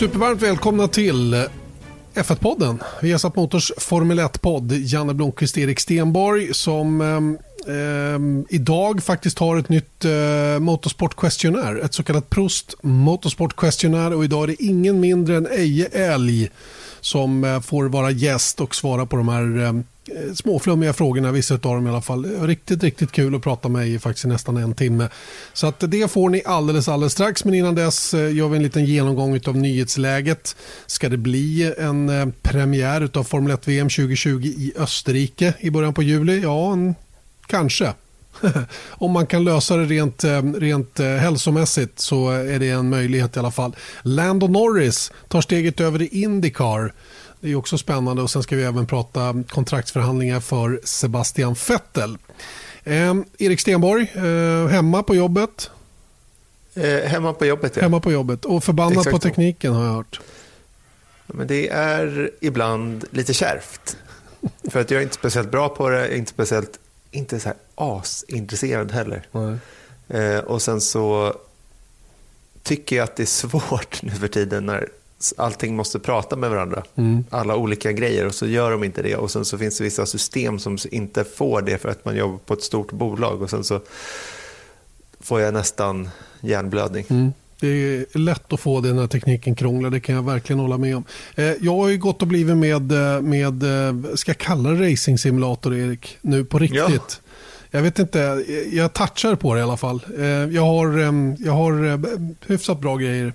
Supervarmt välkomna till F1-podden. Vi har satt Motors Formel 1-podd. Janne Blomqvist, Erik Stenborg som eh, idag faktiskt har ett nytt eh, Motorsport Questionnaire. Ett så kallat Prost Motorsport Questionnaire och idag är det ingen mindre än Eje Älg som eh, får vara gäst och svara på de här eh, Eh, småflummiga frågorna, vissa av dem i alla fall. Riktigt, riktigt kul att prata med i faktiskt nästan en timme. Så att det får ni alldeles, alldeles strax. Men innan dess eh, gör vi en liten genomgång av nyhetsläget. Ska det bli en eh, premiär av Formel 1 VM 2020 i Österrike i början på juli? Ja, en, kanske. Om man kan lösa det rent, rent hälsomässigt så är det en möjlighet i alla fall. Lando Norris tar steget över i Indycar. Det är också spännande och sen ska vi även prata kontraktsförhandlingar för Sebastian Vettel. Eh, Erik Stenborg, eh, hemma på jobbet? Eh, hemma på jobbet, ja. Hemma på jobbet och förbannad Exakt på tekniken har jag hört. Men det är ibland lite kärvt. För att jag är inte speciellt bra på det, jag är inte speciellt inte så här asintresserad heller. Eh, och sen så tycker jag att det är svårt nu för tiden när allting måste prata med varandra. Mm. Alla olika grejer och så gör de inte det. Och sen så finns det vissa system som inte får det för att man jobbar på ett stort bolag. Och sen så får jag nästan hjärnblödning. Mm. Det är lätt att få det när tekniken krånglar, det kan jag verkligen hålla med om. Eh, jag har ju gått och blivit med, eh, med eh, ska jag kalla det racing simulator Erik, nu på riktigt. Ja. Jag vet inte, jag touchar på det i alla fall. Jag har, jag har hyfsat bra grejer.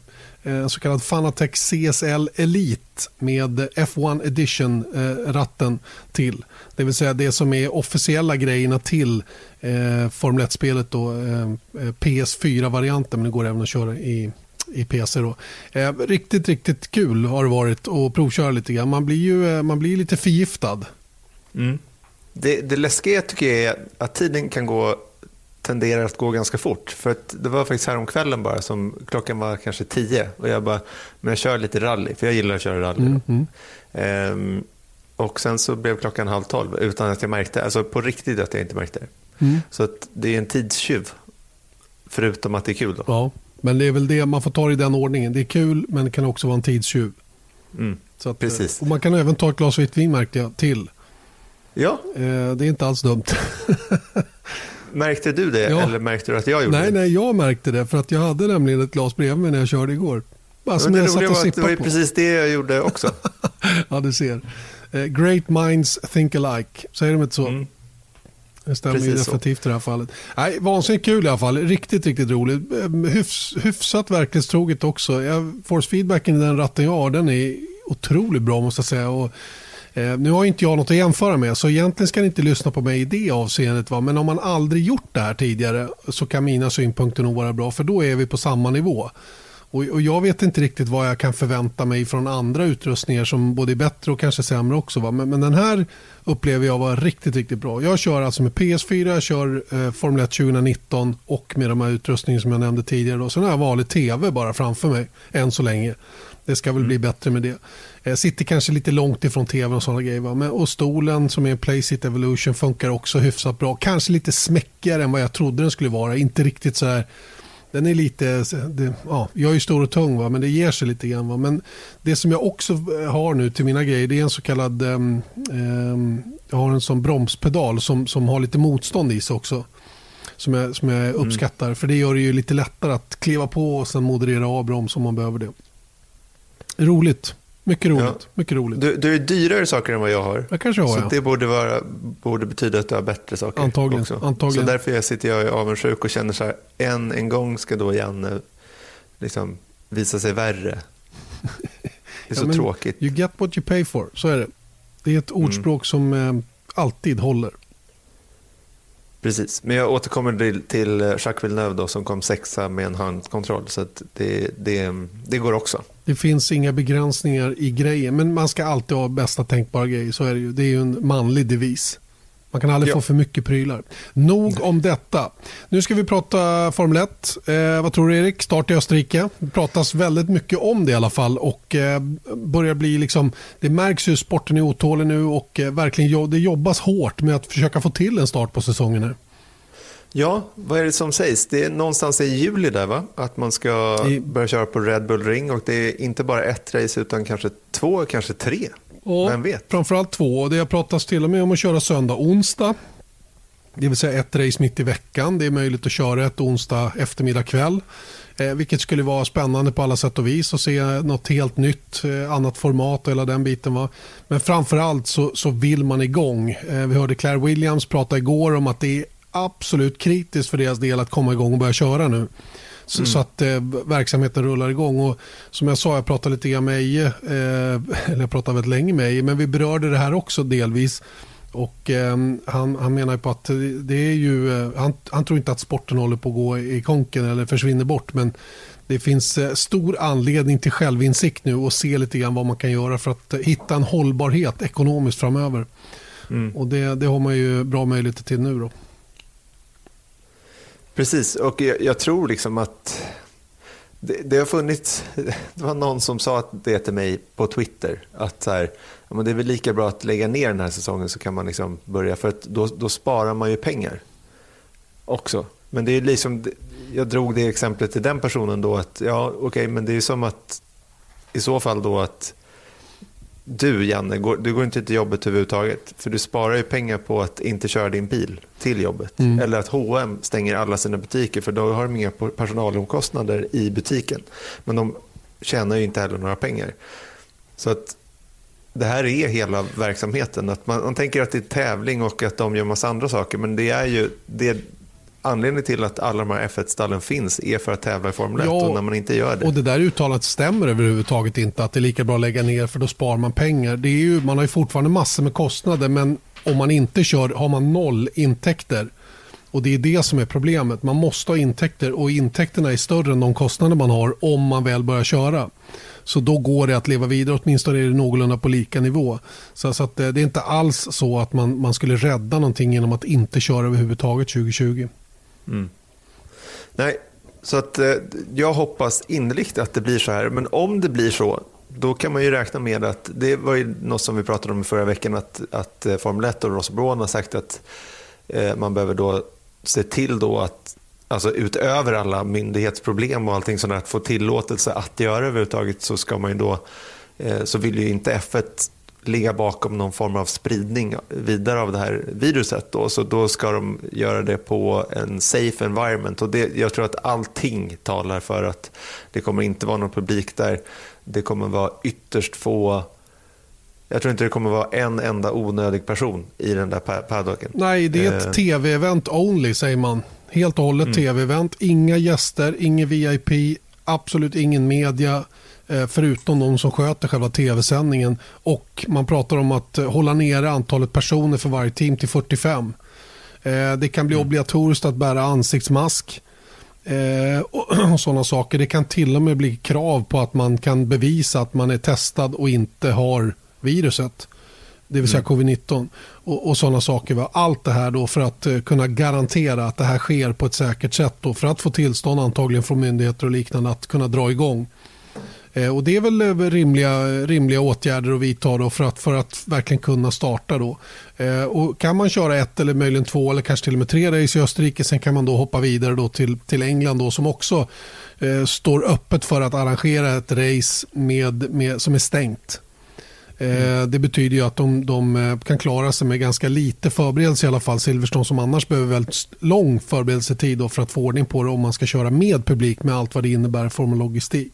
En så kallad Fanatec CSL Elite med F1 Edition-ratten till. Det vill säga det som är officiella grejerna till eh, Formel 1-spelet. Då, eh, PS4-varianten, men det går även att köra i, i PC. Då. Eh, riktigt, riktigt kul har det varit att provköra lite grann. Man blir ju man blir lite förgiftad. Mm. Det, det läskiga tycker jag är att tiden kan gå tenderar att gå ganska fort. För att det var faktiskt häromkvällen bara som klockan var kanske tio och jag bara, men jag kör lite rally, för jag gillar att köra rally. Mm, mm. Ehm, och sen så blev klockan halv tolv utan att jag märkte, alltså på riktigt att jag inte märkte det. Mm. Så det är en tidstjuv, förutom att det är kul. Då. Ja, men det är väl det, man får ta det i den ordningen. Det är kul, men det kan också vara en tidstjuv. Mm, så att, precis. Och man kan även ta ett glas vitt vin märkte jag till. Ja. Eh, det är inte alls dumt. Märkte du det ja. eller märkte du att jag gjorde nej, det? Nej, jag märkte det för att jag hade nämligen ett glas bredvid mig när jag körde igår. Bara som jag satt och det var ju precis det jag gjorde också. ja, du ser. Uh, great minds think alike, säger de inte så? Mm. Det stämmer Precis ju definitivt så. i det här fallet. Nej, vansinnigt kul i alla fall. Riktigt, riktigt roligt. Eh, hyfs, hyfsat verklighetstroget också. Jag, force feedbacken i den ratten jag har, den är otroligt bra måste jag säga. Och Eh, nu har inte jag något att jämföra med så egentligen ska ni inte lyssna på mig i det avseendet. Va? Men om man aldrig gjort det här tidigare så kan mina synpunkter nog vara bra för då är vi på samma nivå. Och, och Jag vet inte riktigt vad jag kan förvänta mig från andra utrustningar som både är bättre och kanske sämre också. Va? Men, men den här upplever jag var riktigt, riktigt bra. Jag kör alltså med PS4, jag kör eh, Formel 1 2019 och med de här utrustningarna som jag nämnde tidigare. Då. Sen har jag vanlig tv bara framför mig än så länge. Det ska väl bli bättre med det. Jag sitter kanske lite långt ifrån tv och sådana grejer. Va? Men, och stolen som är Playsit Evolution funkar också hyfsat bra. Kanske lite smäckigare än vad jag trodde den skulle vara. Inte riktigt så här den är lite, det, ja, jag är stor och tung va? men det ger sig lite grann. Va? Men det som jag också har nu till mina grejer det är en så kallad, um, jag har en sån bromspedal som, som har lite motstånd i sig också. Som jag, som jag mm. uppskattar mm. för det gör det ju lite lättare att kliva på och sen moderera av broms om man behöver det. Roligt. Mycket roligt. Ja. Mycket roligt. Du, du är dyrare saker än vad jag har. Jag kanske har, så ja. det borde, vara, borde betyda att du har bättre saker. Antagligen. Också. Antagligen. Så därför sitter jag avundsjuk och känner så här, en, en gång ska då Janne liksom visa sig värre. Det är så ja, tråkigt. You get what you pay for, så är det. Det är ett ordspråk mm. som eh, alltid håller. Precis, men jag återkommer till, till Jacques Villeneuve då, som kom sexa med en handkontroll. Så det, det, det går också. Det finns inga begränsningar i grejen, men man ska alltid ha bästa tänkbara grejer. Så är det ju. Det är ju en manlig devis. Man kan aldrig ja. få för mycket prylar. Nog om detta. Nu ska vi prata Formel 1. Eh, vad tror du Erik? Start i Österrike. Det pratas väldigt mycket om det i alla fall. Och eh, börjar bli liksom, det märks hur sporten är otålig nu och eh, verkligen det jobbas hårt med att försöka få till en start på säsongen. Här. Ja, vad är det som sägs? Det är någonstans i juli där va? Att man ska börja köra på Red Bull Ring och det är inte bara ett race utan kanske två, kanske tre. Och Vem vet? Framförallt två. Det har pratats till och med om att köra söndag, onsdag. Det vill säga ett race mitt i veckan. Det är möjligt att köra ett onsdag eftermiddag kväll. Eh, vilket skulle vara spännande på alla sätt och vis att se något helt nytt, eh, annat format och hela den biten. Va? Men framförallt så, så vill man igång. Eh, vi hörde Claire Williams prata igår om att det är absolut kritiskt för deras del att komma igång och börja köra nu. Så, mm. så att eh, verksamheten rullar igång. Och som jag sa, jag pratade lite grann med Eje, eh, eller jag pratade väldigt länge med Eje, men vi berörde det här också delvis. Och eh, han, han menar på att det är ju, eh, han, han tror inte att sporten håller på att gå i konken eller försvinner bort, men det finns eh, stor anledning till självinsikt nu och se lite grann vad man kan göra för att hitta en hållbarhet ekonomiskt framöver. Mm. Och det, det har man ju bra möjligheter till nu. Då. Precis, och jag, jag tror liksom att det, det, har funnits, det var någon som sa det till mig på Twitter, att så här, ja, men det är väl lika bra att lägga ner den här säsongen så kan man liksom börja, för att då, då sparar man ju pengar också. Men det är liksom, jag drog det exemplet till den personen då att, ja okej, okay, men det är som att i så fall då att du, Janne, går, du går inte till jobbet överhuvudtaget. För du sparar ju pengar på att inte köra din bil till jobbet. Mm. Eller att H&M stänger alla sina butiker för då har de inga personalomkostnader i butiken. Men de tjänar ju inte heller några pengar. Så att det här är hela verksamheten. Att man, man tänker att det är tävling och att de gör massa andra saker. Men det är ju det, anledningen till att alla de här F1-stallen finns är för att tävla i Formel 1 ja, och när man inte gör det. Och det där uttalandet stämmer överhuvudtaget inte att det är lika bra att lägga ner för då sparar man pengar. Det är ju, man har ju fortfarande massor med kostnader men om man inte kör har man noll intäkter. Och Det är det som är problemet. Man måste ha intäkter och intäkterna är större än de kostnader man har om man väl börjar köra. Så då går det att leva vidare, åtminstone är det någorlunda på lika nivå. Så, så att, det är inte alls så att man, man skulle rädda någonting genom att inte köra överhuvudtaget 2020. Mm. Nej, så att eh, jag hoppas innerligt att det blir så här. Men om det blir så, då kan man ju räkna med att, det var ju något som vi pratade om förra veckan, att, att eh, Formel 1 och Ross Brown har sagt att eh, man behöver då se till då att, alltså utöver alla myndighetsproblem och allting sånt att få tillåtelse att göra överhuvudtaget så ska man ju då, eh, så vill ju inte F1 ligga bakom någon form av spridning vidare av det här viruset. Då. Så då ska de göra det på en safe environment. Och det, jag tror att allting talar för att det kommer inte vara någon publik där. Det kommer vara ytterst få jag tror inte det kommer vara en enda onödig person i den där paddocken. Nej, det är ett eh. tv-event only säger man. Helt och hållet mm. tv-event. Inga gäster, ingen VIP, absolut ingen media. Eh, förutom de som sköter själva tv-sändningen. Och man pratar om att eh, hålla nere antalet personer för varje team till 45. Eh, det kan bli mm. obligatoriskt att bära ansiktsmask och sådana saker. Det kan till och med bli krav på att man kan bevisa att man är testad och inte har viruset. Det vill säga mm. covid-19 och, och sådana saker. Allt det här då för att kunna garantera att det här sker på ett säkert sätt. Då, för att få tillstånd antagligen från myndigheter och liknande att kunna dra igång. Eh, och det är väl eh, rimliga, rimliga åtgärder att vidta då för, att, för att verkligen kunna starta. Då. Eh, och kan man köra ett eller möjligen två eller kanske till och med tre race i Österrike sen kan man då hoppa vidare då till, till England då, som också eh, står öppet för att arrangera ett race med, med, som är stängt. Mm. Det betyder ju att de, de, kan klara sig med ganska lite förberedelse i alla fall. Silverstone som annars behöver väldigt lång förberedelsetid för att få ordning på det om man ska köra med publik med allt vad det innebär i form av logistik.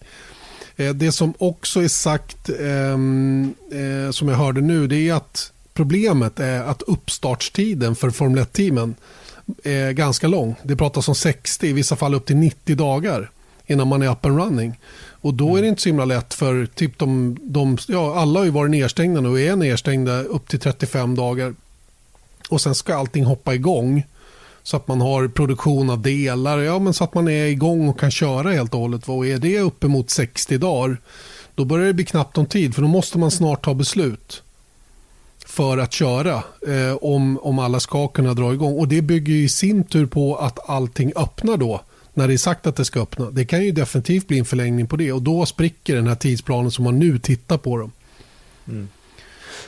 Eh, det som också är sagt, ehm, eh, som jag hörde nu, det är att problemet är att uppstartstiden för Formel 1-teamen är ganska lång. Det pratas om 60, i vissa fall upp till 90 dagar innan man är up and running. Och då är det inte så himla lätt för typ de, de ja, alla har ju varit nedstängda nu och är nedstängda upp till 35 dagar. Och sen ska allting hoppa igång. Så att man har produktion av delar, ja, men så att man är igång och kan köra helt och hållet. Och är det uppemot 60 dagar, då börjar det bli knappt om tid. För då måste man snart ta beslut för att köra eh, om, om alla ska kunna dra igång. Och Det bygger i sin tur på att allting öppnar då när det är sagt att det ska öppna. Det kan ju definitivt bli en förlängning på det och då spricker den här tidsplanen som man nu tittar på. Dem. Mm.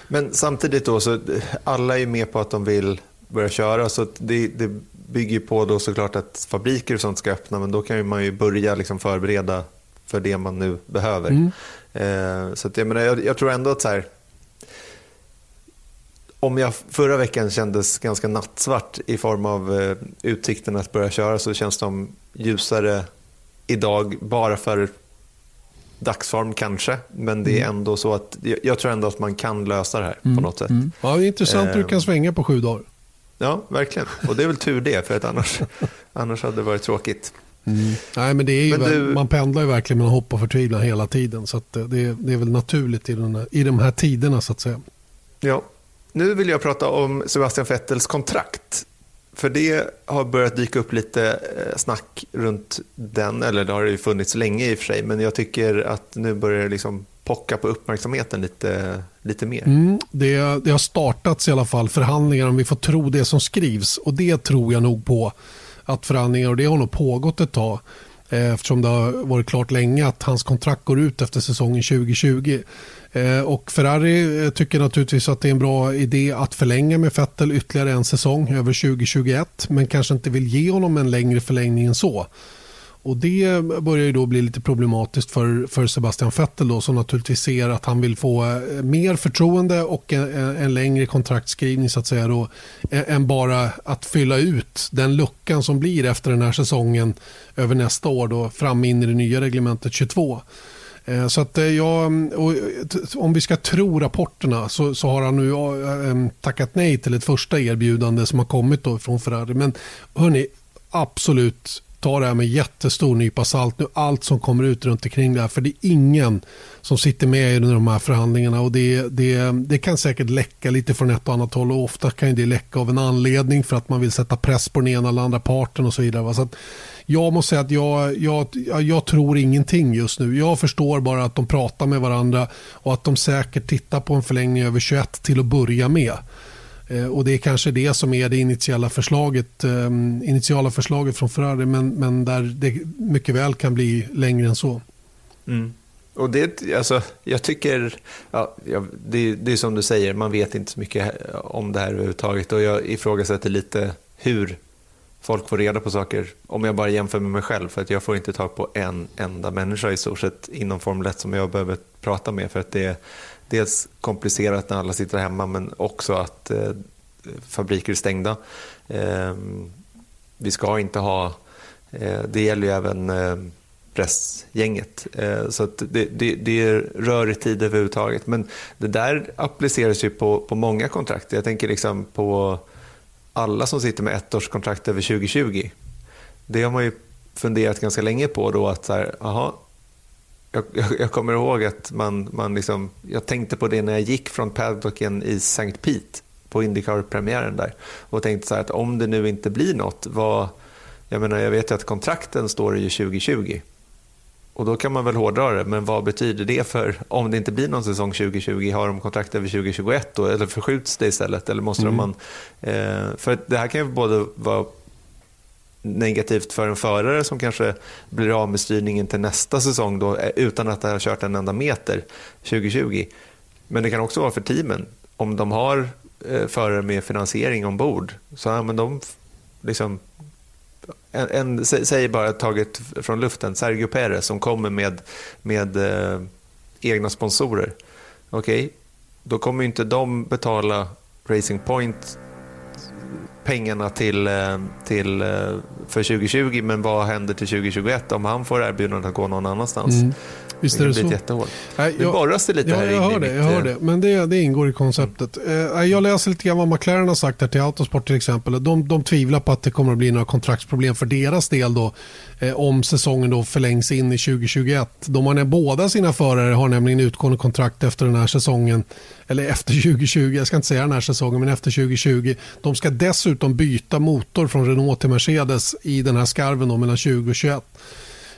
Men samtidigt då, så alla är med på att de vill börja köra. Så det, det bygger på då såklart att fabriker och sånt ska öppna, men då kan man ju börja liksom förbereda för det man nu behöver. Mm. Eh, så att, jag, menar, jag, jag, tror ändå att så här, om jag förra veckan kändes ganska nattsvart i form av eh, utsikten att börja köra så känns de ljusare idag bara för dagsform kanske, men det är mm. ändå så att jag, jag tror ändå att man kan lösa det här mm. på något sätt. Mm. Ja, det är intressant hur du kan ehm. svänga på sju dagar. Ja, verkligen. Och det är väl tur det, för att annars, annars hade det varit tråkigt. Mm. Nej, men det är ju men du... Man pendlar ju verkligen mellan hopp och förtvivlan hela tiden. Så det, det, är väl naturligt i, den här, i de här tiderna så att säga. Ja, nu vill jag prata om Sebastian Vettels kontrakt. För det har börjat dyka upp lite eh, snack runt den, eller det har det ju funnits länge i och för sig, men jag tycker att nu börjar det liksom pocka på uppmärksamheten lite, lite mer. Mm, det, det har startats i alla fall förhandlingar om vi får tro det som skrivs och det tror jag nog på att förhandlingar och det har nog pågått ett tag eh, eftersom det har varit klart länge att hans kontrakt går ut efter säsongen 2020. Eh, och Ferrari eh, tycker naturligtvis att det är en bra idé att förlänga med Vettel ytterligare en säsong över 2021 men kanske inte vill ge honom en längre förlängning än så. Och Det börjar ju då bli lite problematiskt för, för Sebastian Vettel då, som naturligtvis ser att han vill få eh, mer förtroende och en, en längre kontraktskrivning så att säga då, än bara att fylla ut den luckan som blir efter den här säsongen över nästa år då, fram in i det nya reglementet 22. Eh, så att eh, jag, om vi ska tro rapporterna så, så har han nu tackat nej till ett första erbjudande som har kommit då från Ferrari. Men hörni, absolut ta det här med jättestor nypa salt nu. Allt som kommer ut runt omkring det här. För det är ingen som sitter med i de här förhandlingarna. Och det, det, det kan säkert läcka lite från ett och annat håll. Och ofta kan det läcka av en anledning för att man vill sätta press på den ena eller andra parten och så vidare. Så att jag måste säga att jag, jag, jag tror ingenting just nu. Jag förstår bara att de pratar med varandra och att de säkert tittar på en förlängning över 21 till att börja med. Eh, och Det är kanske det som är det initiala förslaget, ehm, initiala förslaget från Ferrari men, men där det mycket väl kan bli längre än så. Mm. Och det, alltså, jag tycker, ja, det, det är som du säger, man vet inte så mycket eh, om det här överhuvudtaget och jag ifrågasätter lite hur folk får reda på saker om jag bara jämför med mig själv för att jag får inte tag på en enda människa i stort sett inom Formel 1 som jag behöver prata med för att det är dels komplicerat när alla sitter hemma men också att eh, fabriker är stängda. Eh, vi ska inte ha, eh, det gäller ju även eh, pressgänget. Eh, så det, det, det är rörig tid överhuvudtaget. Men det där appliceras ju på, på många kontrakt. Jag tänker liksom på alla som sitter med ettårskontrakt över 2020. Det har man ju funderat ganska länge på då att så här, aha, jag, jag, kommer ihåg att man, man liksom, jag tänkte på det när jag gick från paddocken i St. Pete på Indycar-premiären där och tänkte så att om det nu inte blir något, vad, jag menar jag vet ju att kontrakten står ju 2020 och då kan man väl hårdra det, men vad betyder det för om det inte blir någon säsong 2020? Har de kontrakt över 2021 då, eller förskjuts det istället? Eller måste mm. man, eh, för det här kan ju både vara negativt för en förare som kanske blir av med styrningen till nästa säsong då, eh, utan att ha kört en enda meter 2020. Men det kan också vara för teamen. Om de har eh, förare med finansiering ombord så ja, men de liksom en, en, säg bara taget från luften, Sergio Perez som kommer med, med eh, egna sponsorer. Okej, okay, då kommer inte de betala Racing Point pengarna till, eh, till, eh, för 2020, men vad händer till 2021 om han får erbjudandet att gå någon annanstans? Mm. Visst är det, det så? Nej, nu borras det lite ja, här jag hör det, jag hör det. Men det, det ingår i konceptet. Mm. Jag läser lite grann vad McLaren har sagt här till Autosport till exempel. De, de tvivlar på att det kommer att bli några kontraktsproblem för deras del då eh, om säsongen då förlängs in i 2021. De har, båda sina förare har nämligen utgående kontrakt efter den här säsongen eller efter 2020, jag ska inte säga den här säsongen, men efter 2020. De ska dessutom byta motor från Renault till Mercedes i den här skarven då, mellan 20 och 21.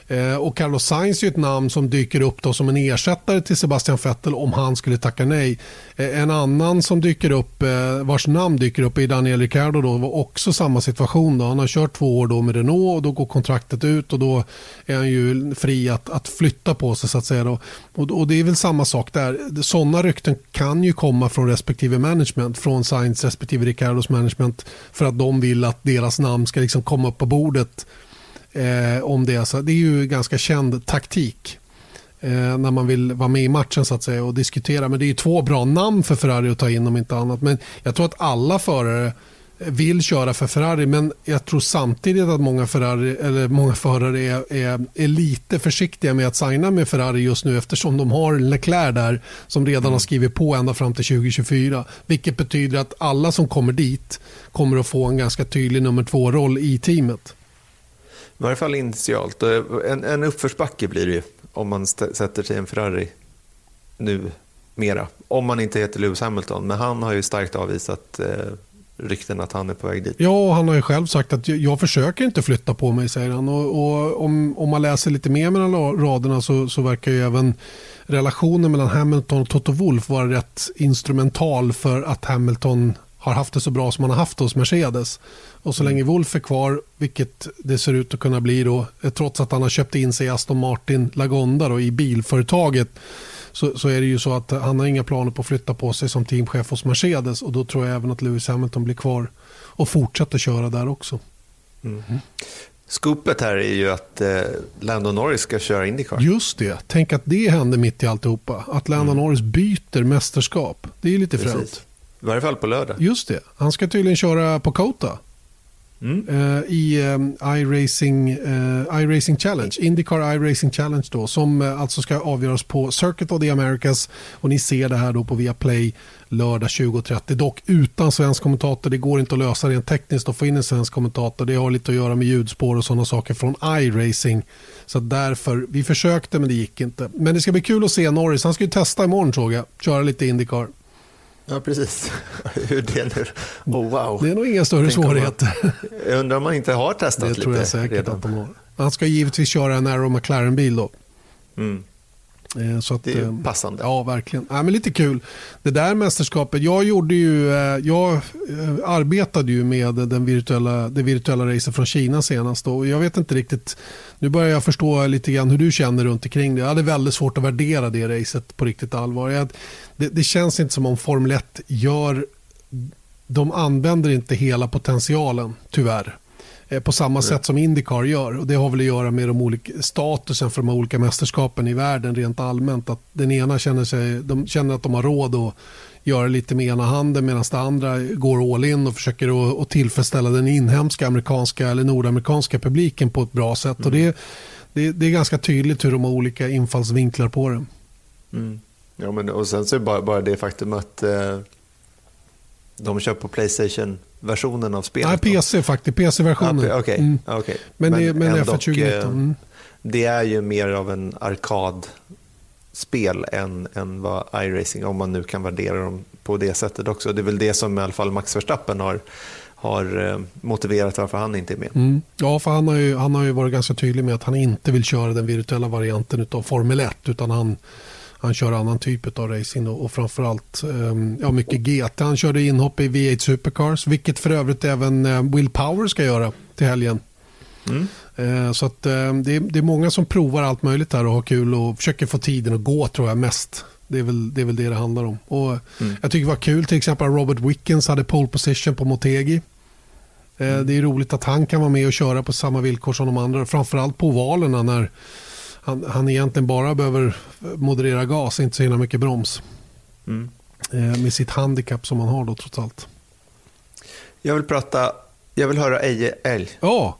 Eh, och Carlos Sainz är ett namn som dyker upp då som en ersättare till Sebastian Vettel om han skulle tacka nej. Eh, en annan som dyker upp, eh, vars namn dyker upp är Daniel Ricciardo. Då, var också samma situation. Då. Han har kört två år då med Renault och då går kontraktet ut och då är han ju fri att, att flytta på sig så att säga. Då. Och, och det är väl samma sak där. Sådana rykten kan ju komma från respektive management, från Sainz respektive Ricciardos management för att de vill att deras namn ska liksom komma upp på bordet eh, om det. Så det är ju ganska känd taktik eh, när man vill vara med i matchen så att säga och diskutera. Men det är ju två bra namn för Ferrari att ta in om inte annat. Men jag tror att alla förare vill köra för Ferrari men jag tror samtidigt att många, Ferrari, eller många förare är, är, är, lite försiktiga med att signa med Ferrari just nu eftersom de har Leclerc där som redan mm. har skrivit på ända fram till 2024. Vilket betyder att alla som kommer dit kommer att få en ganska tydlig nummer två-roll i teamet. I varje fall initialt. En, en uppförsbacke blir det ju om man sätter sig i en Ferrari nu mera. Om man inte heter Lewis Hamilton, men han har ju starkt avvisat eh, rykten att han är på väg dit. Ja, han har ju själv sagt att jag, försöker inte flytta på mig, säger han. Och, och, om, om man läser lite mer mellan raderna så, så verkar ju även relationen mellan Hamilton och Toto Wolff vara rätt instrumental för att Hamilton har haft det så bra som han har haft hos Mercedes. Och så mm. länge Wolf är kvar, vilket det ser ut att kunna bli då, eh, trots att han har köpt in sig i Aston Martin Lagonda då, i bilföretaget, så, så är det ju så att han har inga planer på att flytta på sig som teamchef hos Mercedes och då tror jag även att Lewis Hamilton blir kvar och fortsätter köra där också. Mm. Mm. Skopet här är ju att eh, Lando Norris ska köra Indycar. Just det, tänk att det händer mitt i alltihopa. Att Lando mm. Norris byter mästerskap. Det är lite fränt. I varje fall på lördag. Just det, han ska tydligen köra på Kota. Mm. Uh, i um, iRacing, uh, iRacing Challenge, Indycar iRacing Challenge då, som uh, alltså ska avgöras på Circuit of the Americas och ni ser det här då på Viaplay lördag 20.30. Dock utan svensk kommentator, det går inte att lösa rent tekniskt att få in en svensk kommentator. Det har lite att göra med ljudspår och sådana saker från iRacing. Så därför, vi försökte men det gick inte. Men det ska bli kul att se Norris, han ska ju testa imorgon såg jag, köra lite Indycar. Ja, precis. Hur det nu... Oh, wow. Det är nog inga större Tänk svårigheter. Man, jag undrar om man inte har testat det lite Det tror jag säkert redan. att de har. Han ska givetvis köra en Arrow McLaren-bil då. Mm. Eh, så att, det är eh, passande. Ja, verkligen. Ja, men lite kul. Det där mästerskapet, jag, gjorde ju, eh, jag arbetade ju med den virtuella, det virtuella racet från Kina senast. Och jag vet inte riktigt, nu börjar jag förstå lite grann hur du känner runt omkring det. Jag hade väldigt svårt att värdera det racet på riktigt allvar. Jag, det, det känns inte som om Formel 1 gör, de använder inte hela potentialen, tyvärr. Eh, på samma sätt som Indycar gör. Och det har väl att göra med de olika, statusen för de olika mästerskapen i världen rent allmänt. Att den ena känner, sig, de känner att de har råd att göra lite med ena handen medan det andra går all in och försöker att, att tillfredsställa den inhemska amerikanska eller nordamerikanska publiken på ett bra sätt. Mm. Och det, det, det, är ganska tydligt hur de har olika infallsvinklar på det. Mm. Ja, men, och sen så är det bara, bara det faktum att eh, de kör på Playstation versionen av spelet? Nej, PC faktiskt. PC-versionen. Ah, okay. Mm. okay. Men, men, det, men F1 2019. Eh, mm. Det är ju mer av en arkadspel än, än vad iRacing, om man nu kan värdera dem på det sättet också. Det är väl det som i alla fall Max Verstappen har, har eh, motiverat varför han inte är med. Mm. Ja, för han har, ju, han har ju varit ganska tydlig med att han inte vill köra den virtuella varianten av Formel 1 utan han han kör annan typ av racing och, och framförallt um, ja, mycket GT. Han körde inhopp i V8 Supercars, vilket för övrigt även uh, Will Power ska göra till helgen. Mm. Uh, så att, uh, det, är, det är många som provar allt möjligt här och har kul och försöker få tiden att gå tror jag mest. Det är väl det, är väl det, det handlar om. Och mm. Jag tycker det var kul till exempel att Robert Wickens hade pole position på Motegi. Mm. Det är roligt att han kan vara med och köra på samma villkor som de andra. Framförallt på ovalerna när han, han egentligen bara behöver moderera gas, inte så himla mycket broms. Mm. Eh, med sitt handikapp som han har då trots allt. Jag vill prata, jag vill höra Eje älg. Ja,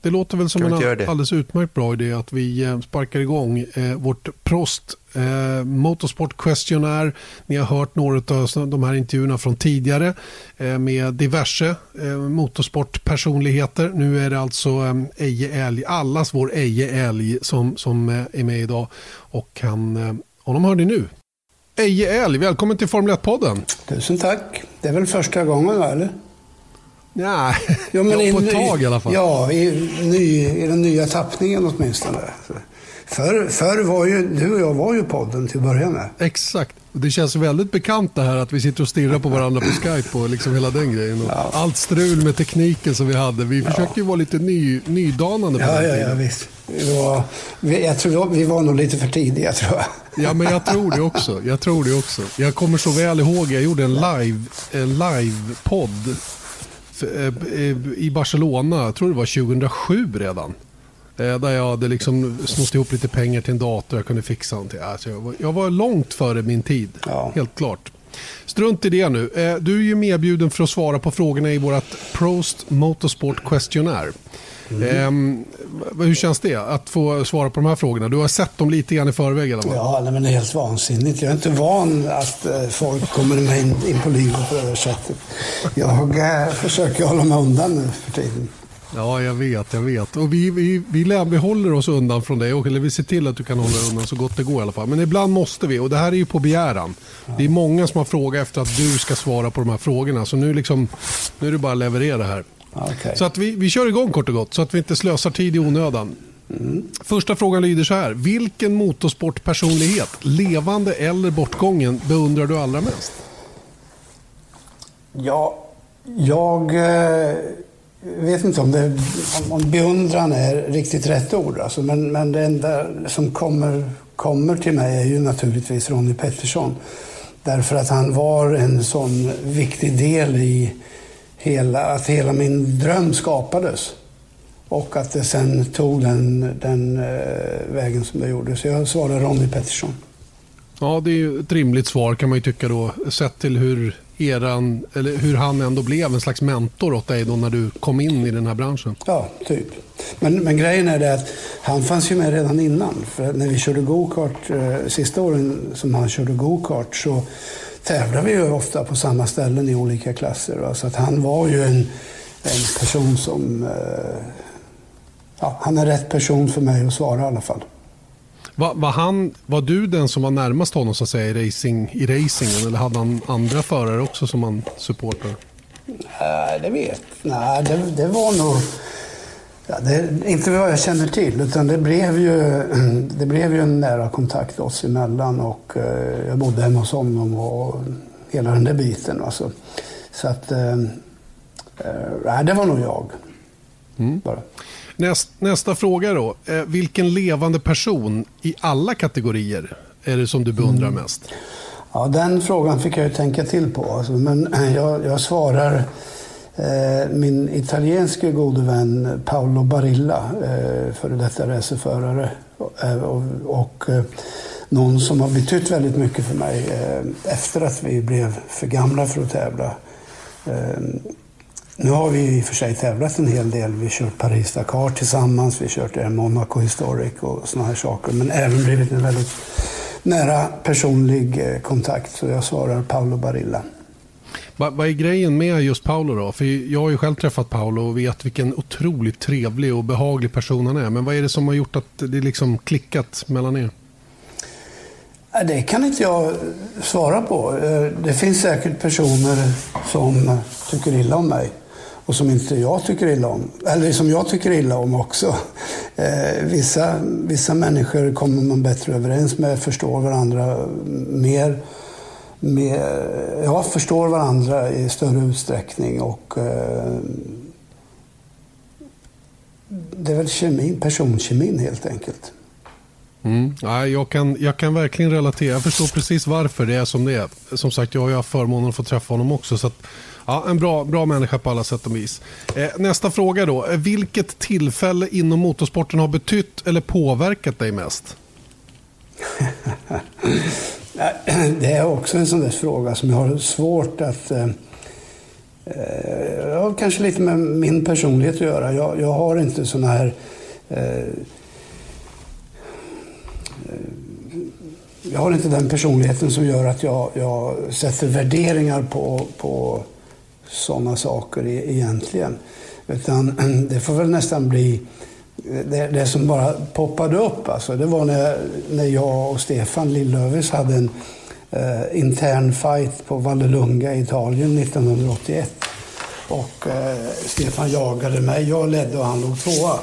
det låter väl som en alldeles utmärkt bra idé att vi eh, sparkar igång eh, vårt Prost eh, Motorsport Questionnaire. Ni har hört några av de här intervjuerna från tidigare eh, med diverse eh, motorsportpersonligheter. Nu är det alltså eh, Eje Älg, allas vår Eje Älg som, som eh, är med idag och han, eh, honom hör ni nu. Eje Älg, välkommen till Formel 1-podden. Tusen tack. Det är väl första gången va, eller? Nej, ja, men ja, på ett tag i alla fall. Ja, i, ny, i den nya tappningen åtminstone. Förr, förr var ju, du och jag var ju podden till att börja med. Exakt. Det känns väldigt bekant det här att vi sitter och stirrar på varandra på Skype och liksom hela den grejen. Ja. Allt strul med tekniken som vi hade. Vi ja. försöker ju vara lite ny, nydanande på ja, den ja, ja, visst. Vi var, vi, jag tror vi var nog lite för tidiga tror jag. Ja, men jag tror det också. Jag tror det också. Jag kommer så väl ihåg, jag gjorde en live, en live-podd eh, i Barcelona, jag tror det var 2007 redan. Eh, där jag hade liksom snott ihop lite pengar till en dator jag kunde fixa någonting. Alltså jag, var, jag var långt före min tid, ja. helt klart. Strunt i det nu. Eh, du är ju medbjuden för att svara på frågorna i vårt Prost Motorsport Questionnaire. Mm. Eh, hur känns det att få svara på de här frågorna? Du har sett dem lite grann i förväg eller? Ja, nej, men det är helt vansinnigt. Jag är inte van att eh, folk kommer in, in på livet på det här sättet. Jag försöker hålla mig undan nu för tiden. Ja, jag vet, jag vet. Och vi, vi, vi, vi håller oss undan från det. Eller vi ser till att du kan hålla dig undan så gott det går i alla fall. Men ibland måste vi. Och det här är ju på begäran. Det är många som har frågat efter att du ska svara på de här frågorna. Så nu, liksom, nu är det bara att leverera här. Okay. Så att vi, vi kör igång kort och gott. Så att vi inte slösar tid i onödan. Mm. Första frågan lyder så här. Vilken motorsportpersonlighet, levande eller bortgången, beundrar du allra mest? Ja, jag... Eh jag vet inte om, det, om beundran är riktigt rätt ord. Alltså, men, men det enda som kommer, kommer till mig är ju naturligtvis Ronnie Pettersson. Därför att han var en sån viktig del i hela, att hela min dröm skapades. Och att det sen tog den, den eh, vägen som det gjorde. Så jag svarar Ronnie Pettersson. Ja, det är ju ett rimligt svar kan man ju tycka då. Sett till hur eran, eller hur han ändå blev en slags mentor åt dig då när du kom in i den här branschen. Ja, typ. Men, men grejen är det att han fanns ju med redan innan. För när vi körde gokart, eh, sista åren som han körde gokart så tävlade vi ju ofta på samma ställen i olika klasser. Va? Så att han var ju en, en person som... Eh, ja, han är rätt person för mig att svara i alla fall. Var, var, han, var du den som var närmast honom så att säga, i, racing, i racingen? Eller hade han andra förare också som han supportade? Nej, det vet Nej, det, det var nog... Ja, det, inte vad jag känner till, utan det blev ju, det blev ju en nära kontakt oss emellan och eh, jag bodde hemma hos honom och hela den där biten. Alltså. Så att, eh, eh, det var nog jag. Mm. Bara. Näst, nästa fråga då. Eh, vilken levande person i alla kategorier är det som du beundrar mm. mest? Ja, den frågan fick jag ju tänka till på. Alltså, men jag, jag svarar eh, min italienske gode vän Paolo Barilla, eh, före detta racerförare. Eh, och, och eh, någon som har betytt väldigt mycket för mig eh, efter att vi blev för gamla för att tävla. Eh, nu har vi i och för sig tävlat en hel del. Vi har kört Paris-Dakar tillsammans, vi har kört Monaco Historic och sådana här saker. Men även blivit en väldigt nära personlig eh, kontakt. Så jag svarar Paolo Barilla. Vad är grejen med just Paolo då? För jag har ju själv träffat Paolo och vet vilken otroligt trevlig och behaglig person han är. Men vad är det som har gjort att det liksom klickat mellan er? Det kan inte jag svara på. Eh, det finns säkert personer som tycker illa om mig och som inte jag tycker illa om. Eller som jag tycker illa om också. Eh, vissa, vissa människor kommer man bättre överens med, förstår varandra mer. mer ja, förstår varandra i större utsträckning och eh, det är väl kemin, personkemin helt enkelt. Mm. Ja, jag, kan, jag kan verkligen relatera. Jag förstår precis varför det är som det är. Som sagt, jag har ju haft förmånen att få träffa honom också. Så att, Ja, en bra, bra människa på alla sätt och vis. Eh, nästa fråga då. Eh, vilket tillfälle inom motorsporten har betytt eller påverkat dig mest? det är också en sån där fråga som jag har svårt att... Eh, eh, har kanske lite med min personlighet att göra. Jag, jag har inte såna här... Eh, jag har inte den personligheten som gör att jag, jag sätter värderingar på, på sådana saker e-, egentligen. Utan det får väl nästan bli det, det som bara poppade upp. Alltså, det var när, när jag och Stefan Lillövis hade en eh, intern fight på Vallelunga i Italien 1981. Och eh, Stefan jagade mig. Jag ledde och han låg tvåa.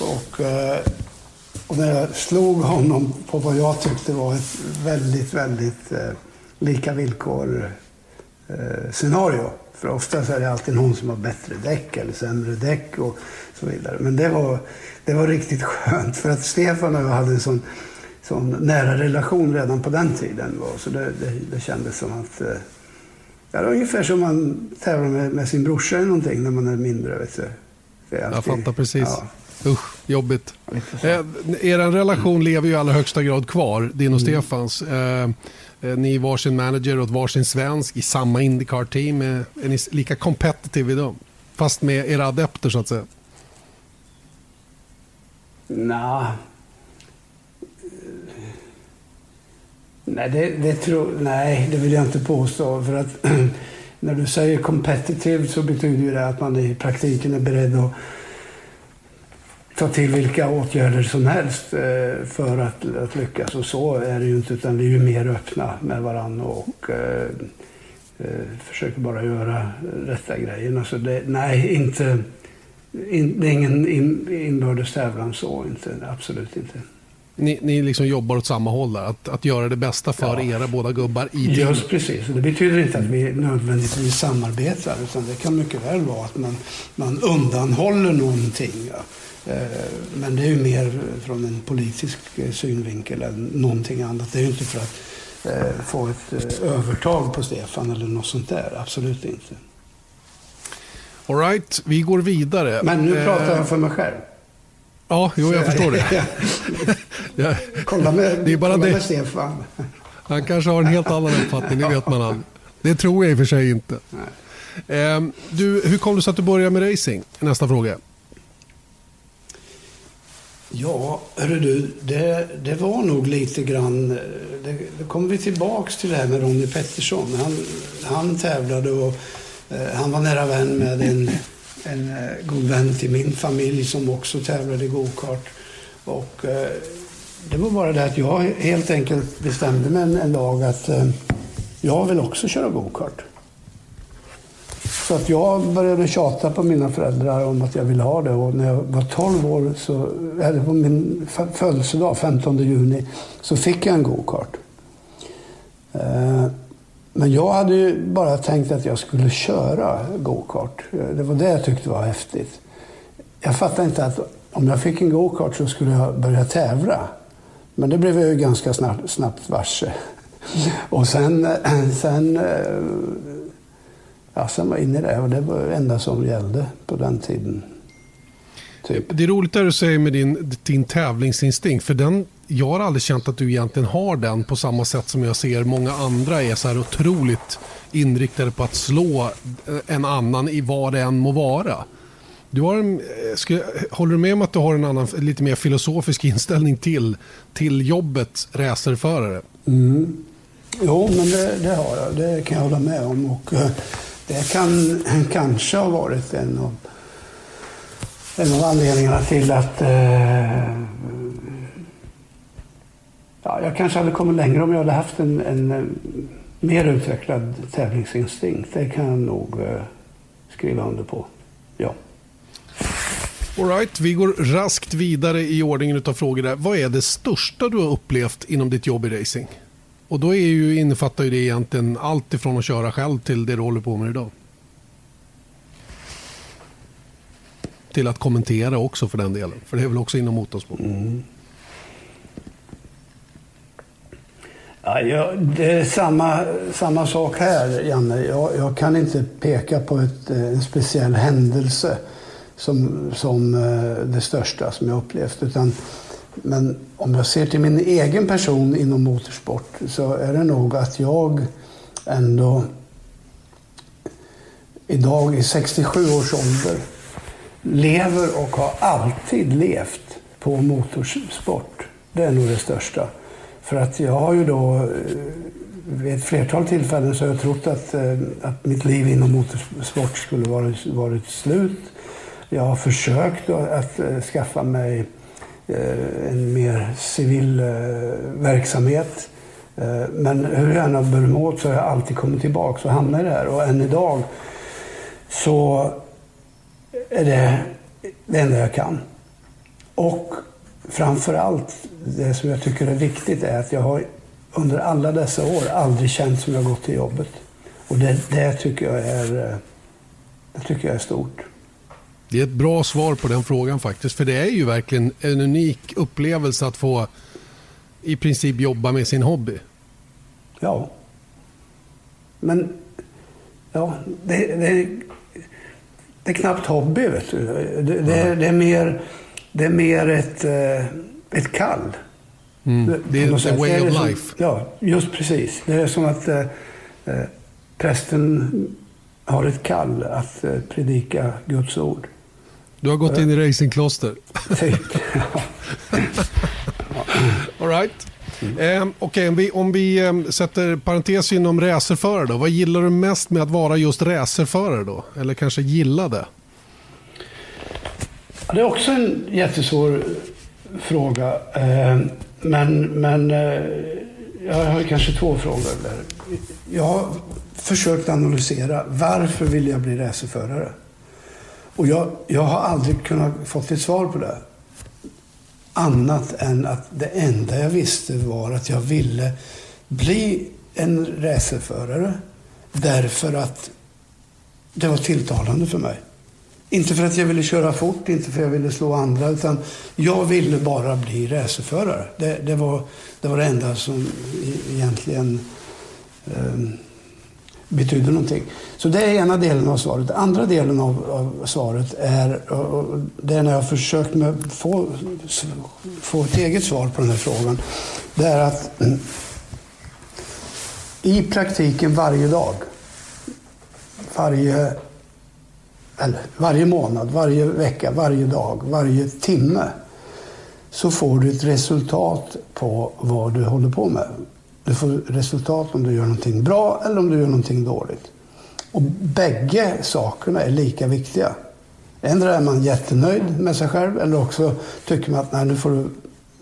Och, eh, och när jag slog honom på vad jag tyckte var ett väldigt, väldigt eh, lika villkor eh, scenario. För ofta så är det alltid någon som har bättre däck eller sämre däck och så vidare. Men det var, det var riktigt skönt för att Stefan och jag hade en sån, sån nära relation redan på den tiden. Så det, det, det kändes som att... Eh, ja, det var ungefär som man tävlar med, med sin brorsa eller någonting när man är mindre. Vet du. Alltid, jag fattar precis. Ja. Usch, jobbigt. Eh, er relation lever ju i allra högsta grad kvar, din och mm. Stefans. Eh, Eh, ni är varsin manager åt varsin svensk i samma Indycar-team. Är ni lika competitive idag? Fast med era adepter så att säga. Nah. Nej, det, det tror, nej, det vill jag inte påstå. För att när du säger competitive så betyder det att man i praktiken är beredd att ta till vilka åtgärder som helst eh, för att, att lyckas. Och så är det ju inte, utan vi är ju mer öppna med varandra och eh, eh, försöker bara göra rätta grejerna. Så det, nej, inte, in, det är ingen in, inbördes tävlan så, inte, absolut inte. Ni, ni liksom jobbar åt samma håll där, att, att göra det bästa för ja. era båda gubbar i teamet? Just precis, det betyder inte att vi nödvändigtvis samarbetar, utan det kan mycket väl vara att man, man undanhåller någonting. Ja. Eh, men det är ju mer från en politisk eh, synvinkel än någonting annat. Det är ju inte för att eh, få ett övertag på Stefan eller något sånt där. Absolut inte. All right, vi går vidare. Men nu pratar jag för mig själv. Ja, jo, jag förstår det. ja. Kolla med, det är bara kolla det. med Stefan. Han kanske har en helt annan uppfattning, det vet man aldrig. Det tror jag i och för sig inte. Nej. Du, hur kom det sig att du började med racing? Nästa fråga. Ja, hörru du, det, det var nog lite grann... Det, det kommer vi tillbaks till det här med Ronnie Pettersson. Han, han tävlade och eh, han var nära vän med en, en eh, god vän till min familj som också tävlade i gokart. Och eh, det var bara det att jag helt enkelt bestämde mig en, en dag att eh, jag vill också köra gokart. Så att jag började tjata på mina föräldrar om att jag ville ha det. Och när jag var 12 år, så, eller på min födelsedag, 15 juni, så fick jag en go-kart. Eh, men jag hade ju bara tänkt att jag skulle köra go-kart. Det var det jag tyckte var häftigt. Jag fattade inte att om jag fick en go-kart så skulle jag börja tävla. Men det blev jag ju ganska snabbt, snabbt varse. Och sen, sen eh, ja, sen var inne i det och det var det enda som gällde på den tiden. Typ. Det är roligt det du säger med din, din tävlingsinstinkt. För den, jag har aldrig känt att du egentligen har den på samma sätt som jag ser många andra är så här otroligt inriktade på att slå en annan i vad det än må vara. Du har en, ska, håller du med om att du har en annan, lite mer filosofisk inställning till, till jobbet racerförare? Mm. Jo, men det, det, har jag. Det kan jag hålla med om. Och, eh, det kan kanske ha varit en av, en av anledningarna till att eh, ja, jag kanske hade kommit längre om jag hade haft en, en, eh, mer utvecklad tävlingsinstinkt. Det kan jag nog eh, skriva under på. Ja. Alright, vi går raskt vidare i ordningen av frågor. Där. Vad är det största du har upplevt inom ditt jobb i racing? Och då är ju, innefattar ju det egentligen allt ifrån att köra själv till det du håller på med idag. Till att kommentera också för den delen. För det är väl också inom motorsport. Mm. Ja, jag, det är samma, samma sak här, Janne. Jag, jag kan inte peka på ett, eh, en speciell händelse som, som eh, det största som jag upplevt. Utan men om jag ser till min egen person inom motorsport så är det nog att jag ändå idag i 67 års ålder lever och har alltid levt på motorsport. Det är nog det största. För att jag har ju då eh, vid ett flertal tillfällen så har jag trott att, eh, att mitt liv inom motorsport skulle varit, varit slut. Jag har försökt att eh, skaffa mig Eh, en mer civil eh, verksamhet. Eh, men hur jag än har burit mig åt så har jag alltid kommit tillbaka och hamnat i det här. Och än idag så är det det enda jag kan. Och framför allt, det som jag tycker är viktigt är att jag har under alla dessa år aldrig känt som jag gått till jobbet. Och det, det, tycker jag är, det tycker jag är stort. Det är ett bra svar på den frågan faktiskt. För det är ju verkligen en unik upplevelse att få i princip jobba med sin hobby. Ja. Men ja, det, det, det är knappt hobby. Vet du. Det, det, är, det är, mer, det är mer ett, eh, ett kall. Mm. Det är en way of life. ja, just precis. Det är som att eh, eh, prästen har ett kall att eh, predika Guds ord. Du har gått in i racingkloster. Typ. All right. Mm. Eh, okay, om vi, om vi eh, sätter parentes inom racerförare då. Vad gillar du mest med att vara just racerförare då? Eller kanske gillade? Ja, det är också en jättesvår fråga. Eh, men men eh, jag har kanske två frågor där. Jag har försökt analysera varför vill jag bli racerförare? Och jag, jag har aldrig kunnat få ett svar på det. Annat än att det enda jag visste var att jag ville bli en racerförare därför att det var tilltalande för mig. Inte för att jag ville köra fort, inte för att jag ville slå andra, utan jag ville bara bli racerförare. Det, det, var, det var det enda som e-, egentligen um, betyder någonting. Så det är ena delen av svaret. Andra delen av, av svaret är, det är när jag har försökt med få, få ett eget svar på den här frågan. Det är att i praktiken varje dag, varje, eller varje månad, varje vecka, varje dag, varje timme så får du ett resultat på vad du håller på med. Du får resultat om du gör någonting bra eller om du gör någonting dåligt. Och bägge sakerna är lika viktiga. Ändra är man jättenöjd med sig själv eller också tycker man att nej, nu får du,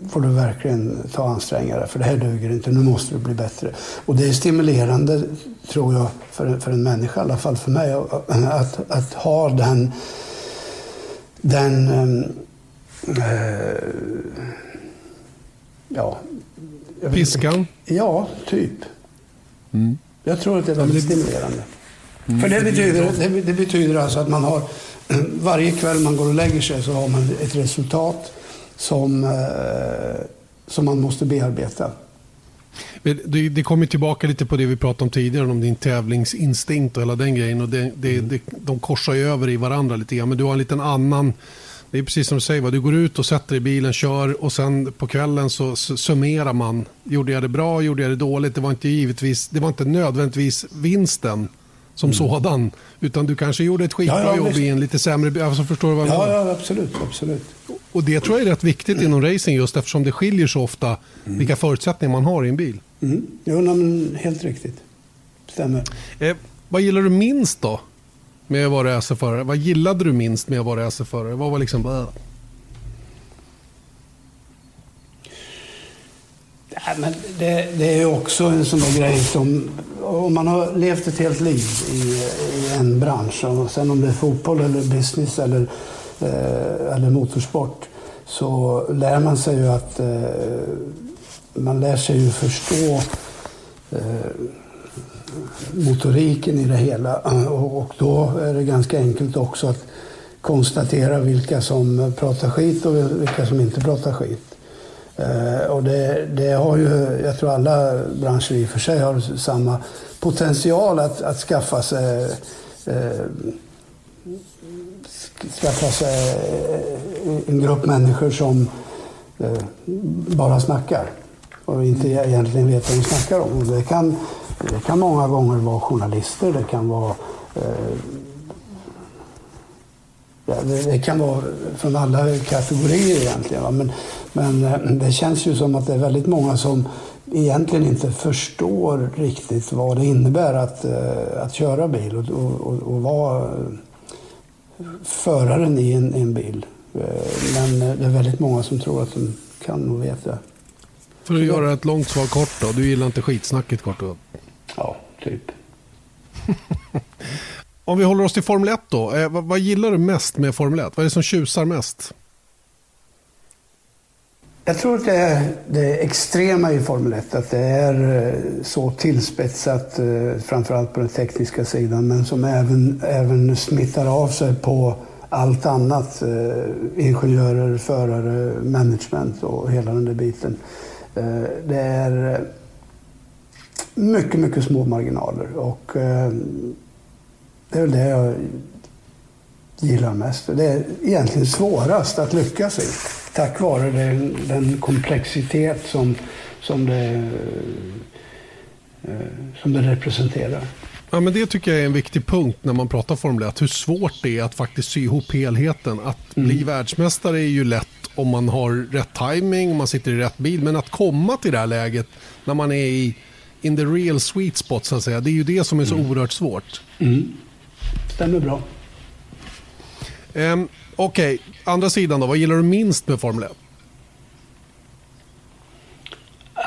får du verkligen ta ansträngare för det här duger inte, nu måste du bli bättre. Och det är stimulerande, tror jag, för, för en människa, i alla fall för mig, att, att ha den, den ehm, eh, ja, Piskan? Ja, typ. Mm. Jag tror att det är väldigt stimulerande. Mm. För det betyder, det, det, betyder alltså att man har varje kväll man går och lägger sig så har man ett resultat som, eh, som man måste bearbeta. Det, det kommer tillbaka lite på det vi pratade om tidigare, om din tävlingsinstinkt och hela den grejen. Och det, det, mm. de korsar ju över i varandra lite grann, men du har en liten annan det är precis som du säger, du går ut och sätter dig i bilen, kör och sen på kvällen så summerar man. Gjorde jag det bra, gjorde jag det dåligt? Det var inte, givetvis, det var inte nödvändigtvis vinsten som mm. sådan. Utan du kanske gjorde ett skitbra ja, ja, jobb i en lite sämre... Alltså, förstår du vad jag ja, ja, absolut, absolut. Och det tror jag är rätt viktigt inom racing just eftersom det skiljer så ofta mm. vilka förutsättningar man har i en bil. Mm. Jo, men helt riktigt. Stämmer. Eh, vad gillar du minst då? Med att vara racerförare? Vad gillade du minst med att vara racerförare? Vad var liksom... Äh? Men det, det, är också en sån där grej som... Om man har levt ett helt liv i, i en bransch, och sen om det är fotboll eller business eller, eh, eller motorsport, så lär man sig ju att... Eh, man lär sig ju förstå eh, motoriken i det hela. Och då är det ganska enkelt också att konstatera vilka som pratar skit och vilka som inte pratar skit. Eh, och det, det, har ju, jag tror alla branscher i och för sig har samma potential att, att skaffa sig eh, skaffa sig eh, en grupp människor som eh, bara snackar och inte egentligen vet vad de snackar om. Och det kan det kan många gånger vara journalister, det kan vara eh, det, kan vara från alla kategorier egentligen. Va? Men, men eh, det känns ju som att det är väldigt många som egentligen inte förstår riktigt vad det innebär att, eh, att köra bil och, och, och vara eh, föraren i en, en bil. Men det är väldigt många som tror att de kan och vet det. För att göra ett långt svar kort då. Du gillar inte skitsnacket kort och gott. Ja, typ. om vi håller oss till Formel 1 då. Eh, vad, vad, gillar du mest med Formel 1? Vad är det som tjusar mest? Jag tror att det är det extrema i Formel 1, att det är eh, så tillspetsat, eh, framförallt på den tekniska sidan, men som även, även smittar av sig på allt annat. Eh, ingenjörer, förare, management och hela den där biten. Det är mycket, mycket små marginaler och det är väl det jag gillar mest. Det är egentligen svårast att lyckas i tack vare den, den komplexitet som, som, det, eh, som det representerar. Ja, men det tycker jag är en viktig punkt när man pratar Formel 1. Hur svårt det är att faktiskt sy ihop helheten. Att mm. bli världsmästare är ju lätt om man har rätt timing, om man sitter i rätt bil. Men att komma till det här läget när man är i in the real sweet spot så att säga. Det är ju det som är så mm. oerhört svårt. Mm. Stämmer bra. Um, Okej, okay. andra sidan då. Vad gillar du minst med Formel 1?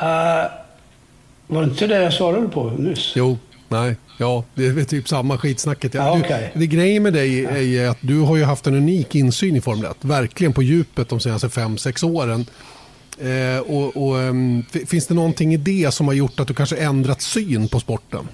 Uh, eh, var det inte det jag svarade på nyss? Jo, nej, ja, det är typ samma skitsnacket. Ja, okay. du, det grejen med dig är att du har ju haft en unik insyn i Formel 1. Verkligen på djupet de senaste 5-6 åren. Eh, och, och um, finns det någonting i det som har gjort att du kanske ändrat syn på sporten?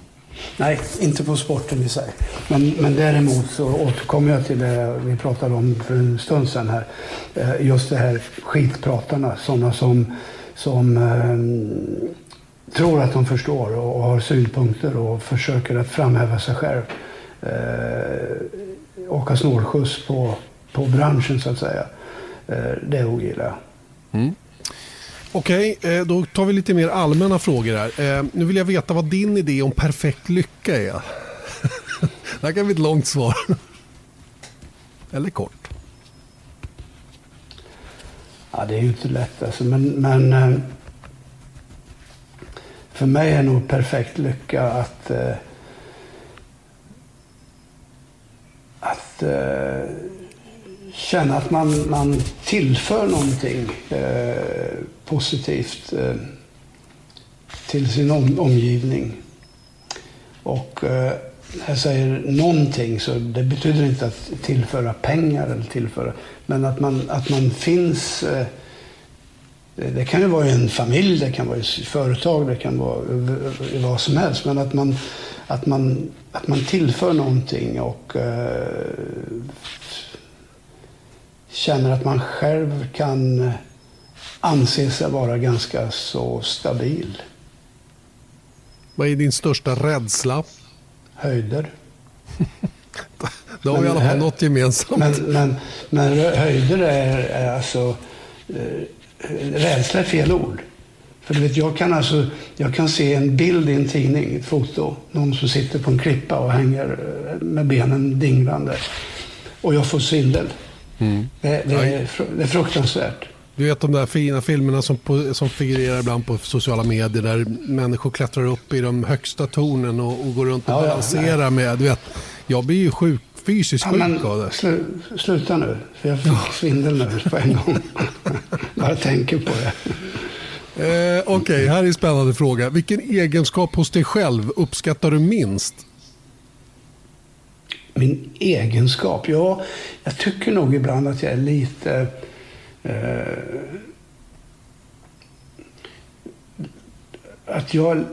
Nej, inte på sporten i sig. Men, men däremot så återkommer jag till det vi pratade om för en stund sedan här. Eh, just det här skitpratarna, sådana som, som eh, tror att de förstår och, har synpunkter och försöker att framhäva sig själv. Eh, åka snålskjuts på, på branschen så att säga. Eh, det ogillar jag. Mm. Okej, okay, då tar vi lite mer allmänna frågor här. Eh, nu vill jag veta vad din idé om perfekt lycka är. det här kan bli ett långt svar. Eller kort. Ja, det är ju inte lätt alltså, men, men eh, för mig är nog perfekt lycka att att känna att man, man tillför någonting positivt eh, till sin om, omgivning. Och eh, jag säger någonting, så det betyder inte att tillföra pengar eller tillföra, men att man, att man finns eh, det kan ju vara i en familj, det kan vara i ett företag, det kan vara i vad som helst. Men att man, att man, att man tillför någonting och eh, känner att man själv kan eh, eh, anse sig vara ganska så stabil. Vad är din största rädsla? Höjder. Då har vi i alla fall något gemensamt. Men, men, men höjder är, är alltså... Eh, rädsla är fel ord. För du vet, jag kan, alltså, jag kan se en bild i en tidning, ett foto. Någon som sitter på en klippa och hänger eh, med benen dinglande. Och jag får svindel. Mm. Det, det, är, det är fruktansvärt. Du vet de där fina filmerna som, på, som figurerar ibland på sociala medier där människor klättrar upp i de högsta tornen och, och går runt och ja, balanserar ja, med. Du vet, jag blir ju sjuk, fysiskt ja, sjuk av det. Slu, sluta nu, för jag fick svindel nu på en gång. Bara tänker på det. Eh, Okej, okay, här är en spännande fråga. Vilken egenskap hos dig själv uppskattar du minst? Min egenskap? Ja, jag tycker nog ibland att jag är lite... Eh, att jag...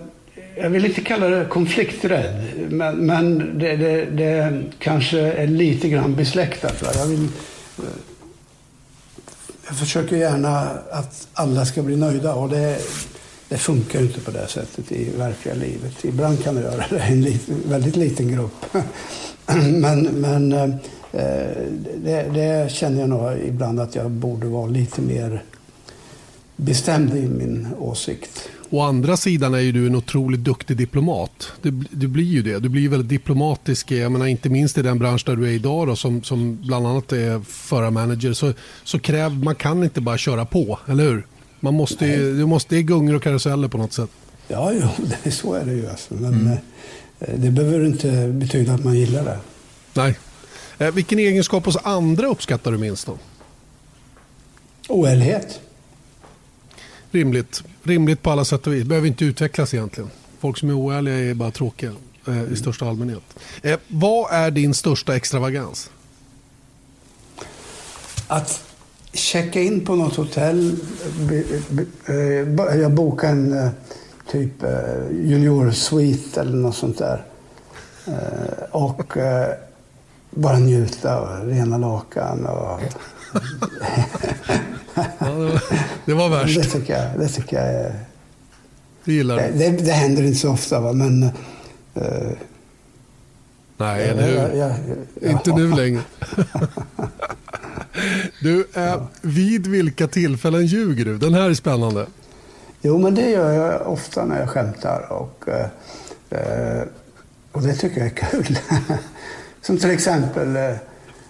Jag vill inte kalla det konflikträdd, men, men det, det, det kanske är lite grann besläktat. Va? Jag, vill, eh, jag försöker gärna att alla ska bli nöjda och det, det funkar inte på det sättet i verkliga livet. Ibland kan det göra det i en liten, väldigt liten grupp. Men, men eh, det, det, känner jag nog ibland att jag borde vara lite mer bestämd i min åsikt. Å andra sidan är ju du en otroligt duktig diplomat. Du, du blir ju det. Du blir ju väldigt diplomatisk, jag menar, inte minst i den bransch där du är idag då, som, som bland annat är förarmanager. Så, så kräv, man kan inte bara köra på, eller hur? Man måste, du måste, det är gungor och karuseller på något sätt. Ja, jo, det, så är det ju. Alltså. Men, mm. Eh, Eh, det behöver inte betyda att man gillar det. Nej. Eh, vilken egenskap hos andra uppskattar du minst då? Oärlighet. Rimligt. Rimligt på alla sätt och vis. Behöver inte utvecklas egentligen. Folk som är oärliga är bara tråkiga. eh, i största allmänhet. Eh, vad är din största extravagans? Att checka in på något hotell. Eh, jag bokade en eh, typ eh, junior-suite eller något sånt där. Och bara njuta av rena lakan. Och... ja, det, var, det var värst. Det tycker jag, det tycker jag är... Det gillar du? Det, det, händer inte så ofta, va? men... Uh, Nej, eller hur? Inte nu längre. du, eh, ja. vid vilka tillfällen ljuger du? Den här är spännande. Jo, men det gör jag ofta när jag skämtar. Och, eh, och det tycker jag är kul. Som till exempel, eh,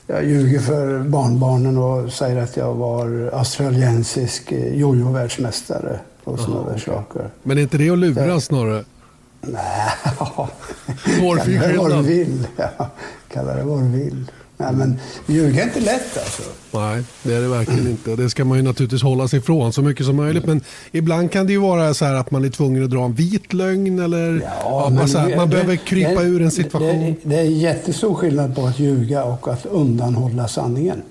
jag ljuger för barnbarnen och säger att jag var australiensisk eh, jojo-världsmästare och sådana där saker. Men är inte det att lura det... snarare? Nej. Kalla det vad du vill. Ja, kalla det vad du vill. Nej, men ljuga är inte lätt alltså. Nej, det är det verkligen inte. Det ska man ju naturligtvis hålla sig ifrån så mycket som möjligt. Men ibland kan det ju vara så här att man är tvungen att dra en vit lögn eller ja, man, här, man det, behöver krypa det, ur en situation. Det, det, är jättestor skillnad på att ljuga och att undanhålla sanningen.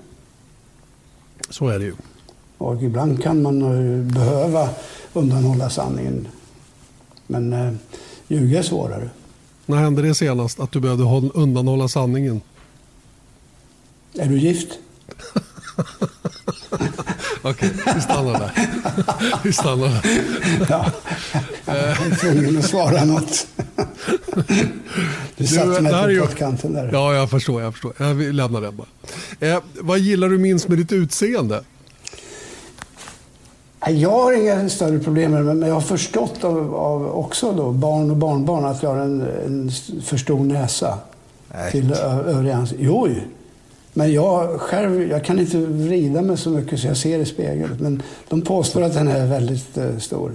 Så är det ju. Och ibland kan man behöva undanhålla sanningen. Men eh, ljuga är svårare. När hände det senast att du behövde undanhålla sanningen? Är du gift? Okej, vi stannar där. vi stannar där. ja, jag är tvungen att svara något. Du satte mig på pottkanten där. Ja, jag förstår. Jag förstår. Jag lämnar den bara. Eh, vad gillar du minst med ditt utseende? Jag har inga större problem med det, men jag har förstått av, av också då, barn och barnbarn att jag har en, en för stor näsa. Nej. Till övriga ansiktet. Jo, men jag själv, jag kan inte vrida mig så mycket så jag ser i spegeln. Men de påstår att den är väldigt uh, stor.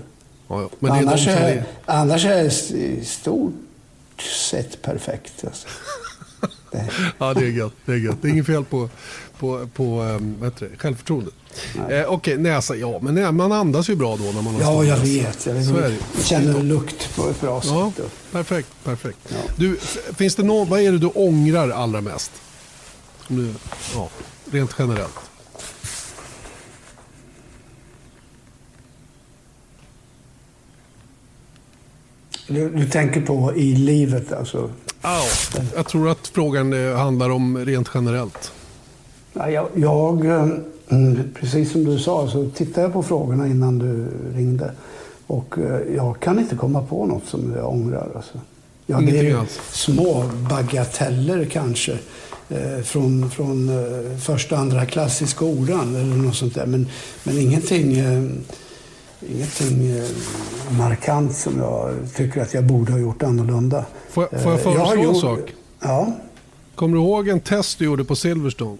Ja, men annars, är, är, annars är det i stort sett perfekt. Alltså. Det. ja, det är gött. Det är gött. Det är inget fel på, på, på um, vad det, självförtroendet. Eh, Okej, okay, näsa. Ja, men man andas ju bra då när man har Ja, jag vet. Jag, vet. Så är det. jag känner lukt på ett bra ja, sätt. Perfekt, perfekt. Ja. Du, finns det något, vad är det du ångrar allra mest? Nu, ja, rent generellt. Du, du, tänker på i livet alltså? Ja, jag tror att frågan eh, handlar om rent generellt. Ja, jag, jag, eh, mm, precis som du sa, så tittade jag på frågorna innan du ringde. Och eh, jag kan inte komma på något som jag ångrar. Alltså. Ja, det är små bagateller kanske. Eh, från, från eh, första andra klass i skolan eller något sånt där. Men, men ingenting, eh, ingenting markant som jag tycker att jag borde ha gjort annorlunda. Får, får jag föreslå jag en sak? Ja. Kommer du ihåg en test du gjorde på Silverstone?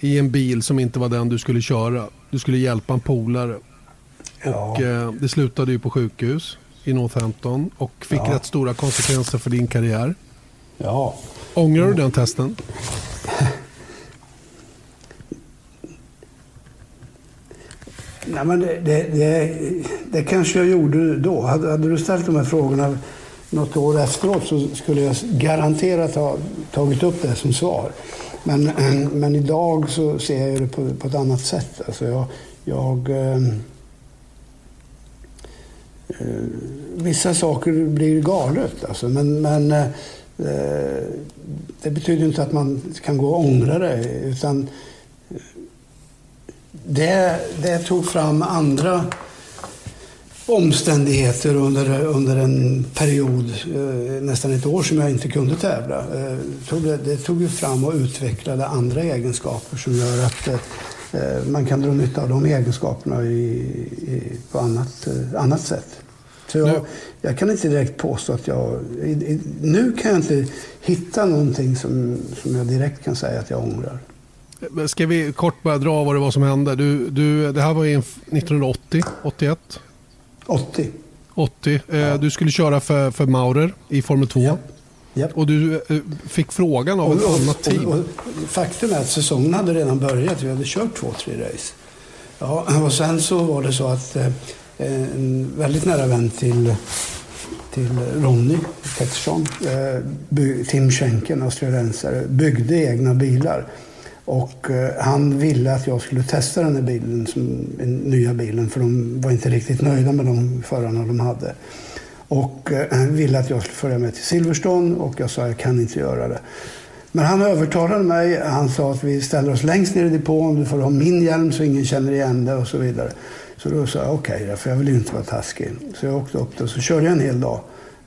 I en bil som inte var den du skulle köra. Du skulle hjälpa en polare. Ja. Och, eh, det slutade ju på sjukhus i Northampton och fick ja. rätt stora konsekvenser för din karriär. Ja. Ångrar du den testen? Nej, men det, det, det, det, kanske jag gjorde då. Hade, hade, du ställt de här frågorna något år efteråt så skulle jag garanterat ha tagit upp det som svar. Men, men idag så ser jag det på, på ett annat sätt. Alltså jag, jag ehm, eh, vissa saker blir galet. Alltså, men, men Eh, Eh, det betyder inte att man kan gå och ångra det. Utan det, det tog fram andra omständigheter under, under en period, eh, nästan ett år, som jag inte kunde tävla. Eh, det tog ju fram och utvecklade andra egenskaper som gör att man kan dra nytta av de egenskaperna i, i, på annat, annat sätt. Så jag, jag, kan inte direkt påstå att jag... Nu kan jag inte hitta någonting som, som jag direkt kan säga att jag ångrar. Ska vi kort bara dra vad det var som hände? Du, du, det här var 1980, 81? 80. 80. Ja. Du skulle köra för, för Maurer i Formel 2. Ja. Yep. Och du eh, fick frågan av ett annat team. Och, och, faktum är att säsongen hade redan börjat. Vi hade kört två, tre race. Ja, och sen så var det så att eh, Eh, en väldigt nära vän till till Ronny Pettersson, eh, Tim Schenken, australiensare, byggde egna bilar. Och eh, han ville att jag skulle testa den här bilen, som, den nya bilen, för de var inte riktigt nöjda med de förarna de hade. Och han ville att jag skulle följa med till Silverstone och jag sa att jag kan inte göra det. Men han övertalade mig. Han sa att vi ställer oss längst ner i depån. Du får ha min hjälm så ingen känner igen det och så vidare. Så då sa jag okej, okay, för jag vill inte vara taskig. Så jag åkte upp och så körde jag en hel dag.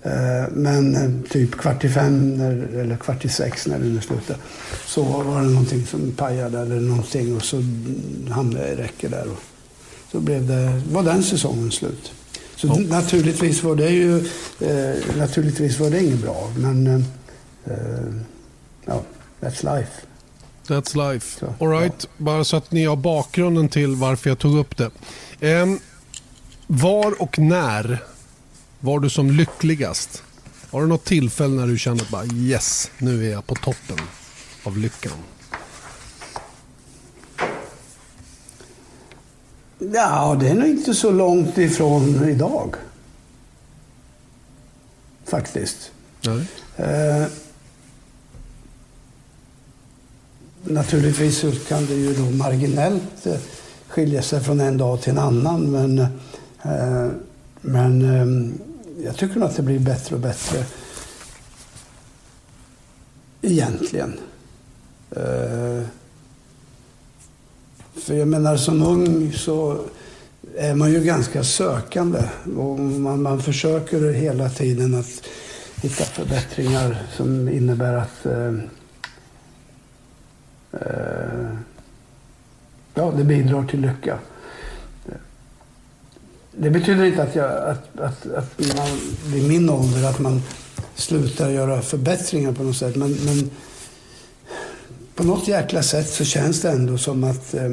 Eh, men eh, typ kvart i fem, eller kvart i sex när det nu slutade, så var det någonting som pajade eller någonting och så hamnade jag i räcke där. Och så blev det, var den säsongen slut. Så oh. naturligtvis var det ju, eh, naturligtvis var det inget bra, men eh, ja, that's life. That's life. Så, All right. Ja. bara så att ni har bakgrunden till varför jag tog upp det. Eh, var och när var du som lyckligast? Har du något tillfälle när du kände att bara yes, nu är jag på toppen av lyckan? Ja, det är nog inte så långt ifrån idag. Faktiskt. Nej. Eh, naturligtvis kan det ju då marginellt skiljer skilja sig från en dag till en annan. Men, eh, men eh, jag tycker nog att det blir bättre och bättre. Egentligen. Eh, för jag menar som ung så är man ju ganska sökande. Och man, man försöker hela tiden att hitta förbättringar som innebär att eh, eh, ja, det bidrar till lycka. Det betyder inte att, jag, att, att, att man vid min ålder att man slutar göra förbättringar på något sätt. Men, men på något jäkla sätt så känns det ändå som att eh,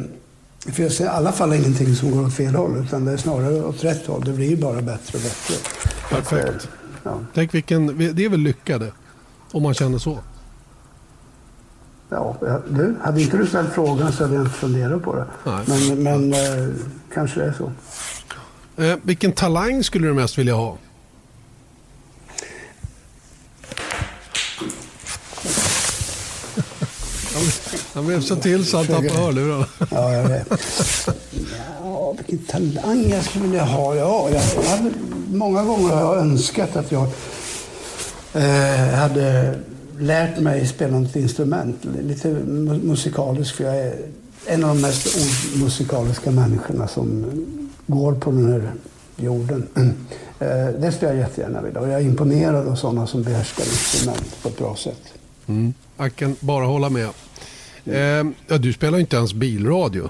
för jag ser i alla fall ingenting som går åt fel håll, utan det är snarare åt rätt håll. Det blir ju bara bättre och bättre. Perfekt. Ja. Tänk vilken, det är väl lyckade, om man känner så. Ja, du, hade inte du ställt frågan så hade jag inte funderat på det. Nej. Men, men eh, kanske det är så. Eh, vilken talang skulle du mest vilja ha? Han blev så till så han tappade hörlurarna. Ja, jag vet. Ja, vilken talang jag skulle vilja ha. Ja, jag, hade, många gånger har jag önskat att jag eh, hade lärt mig spela något instrument. Lite musikaliskt, för jag är en av de mest omusikaliska människorna som går på den här jorden. Eh, det skulle jag jättegärna vilja. Och jag är imponerad av sådana som behärskar instrument på ett bra sätt. Mm. Jag kan bara hålla med. Eh, ja, du spelar ju inte ens bilradio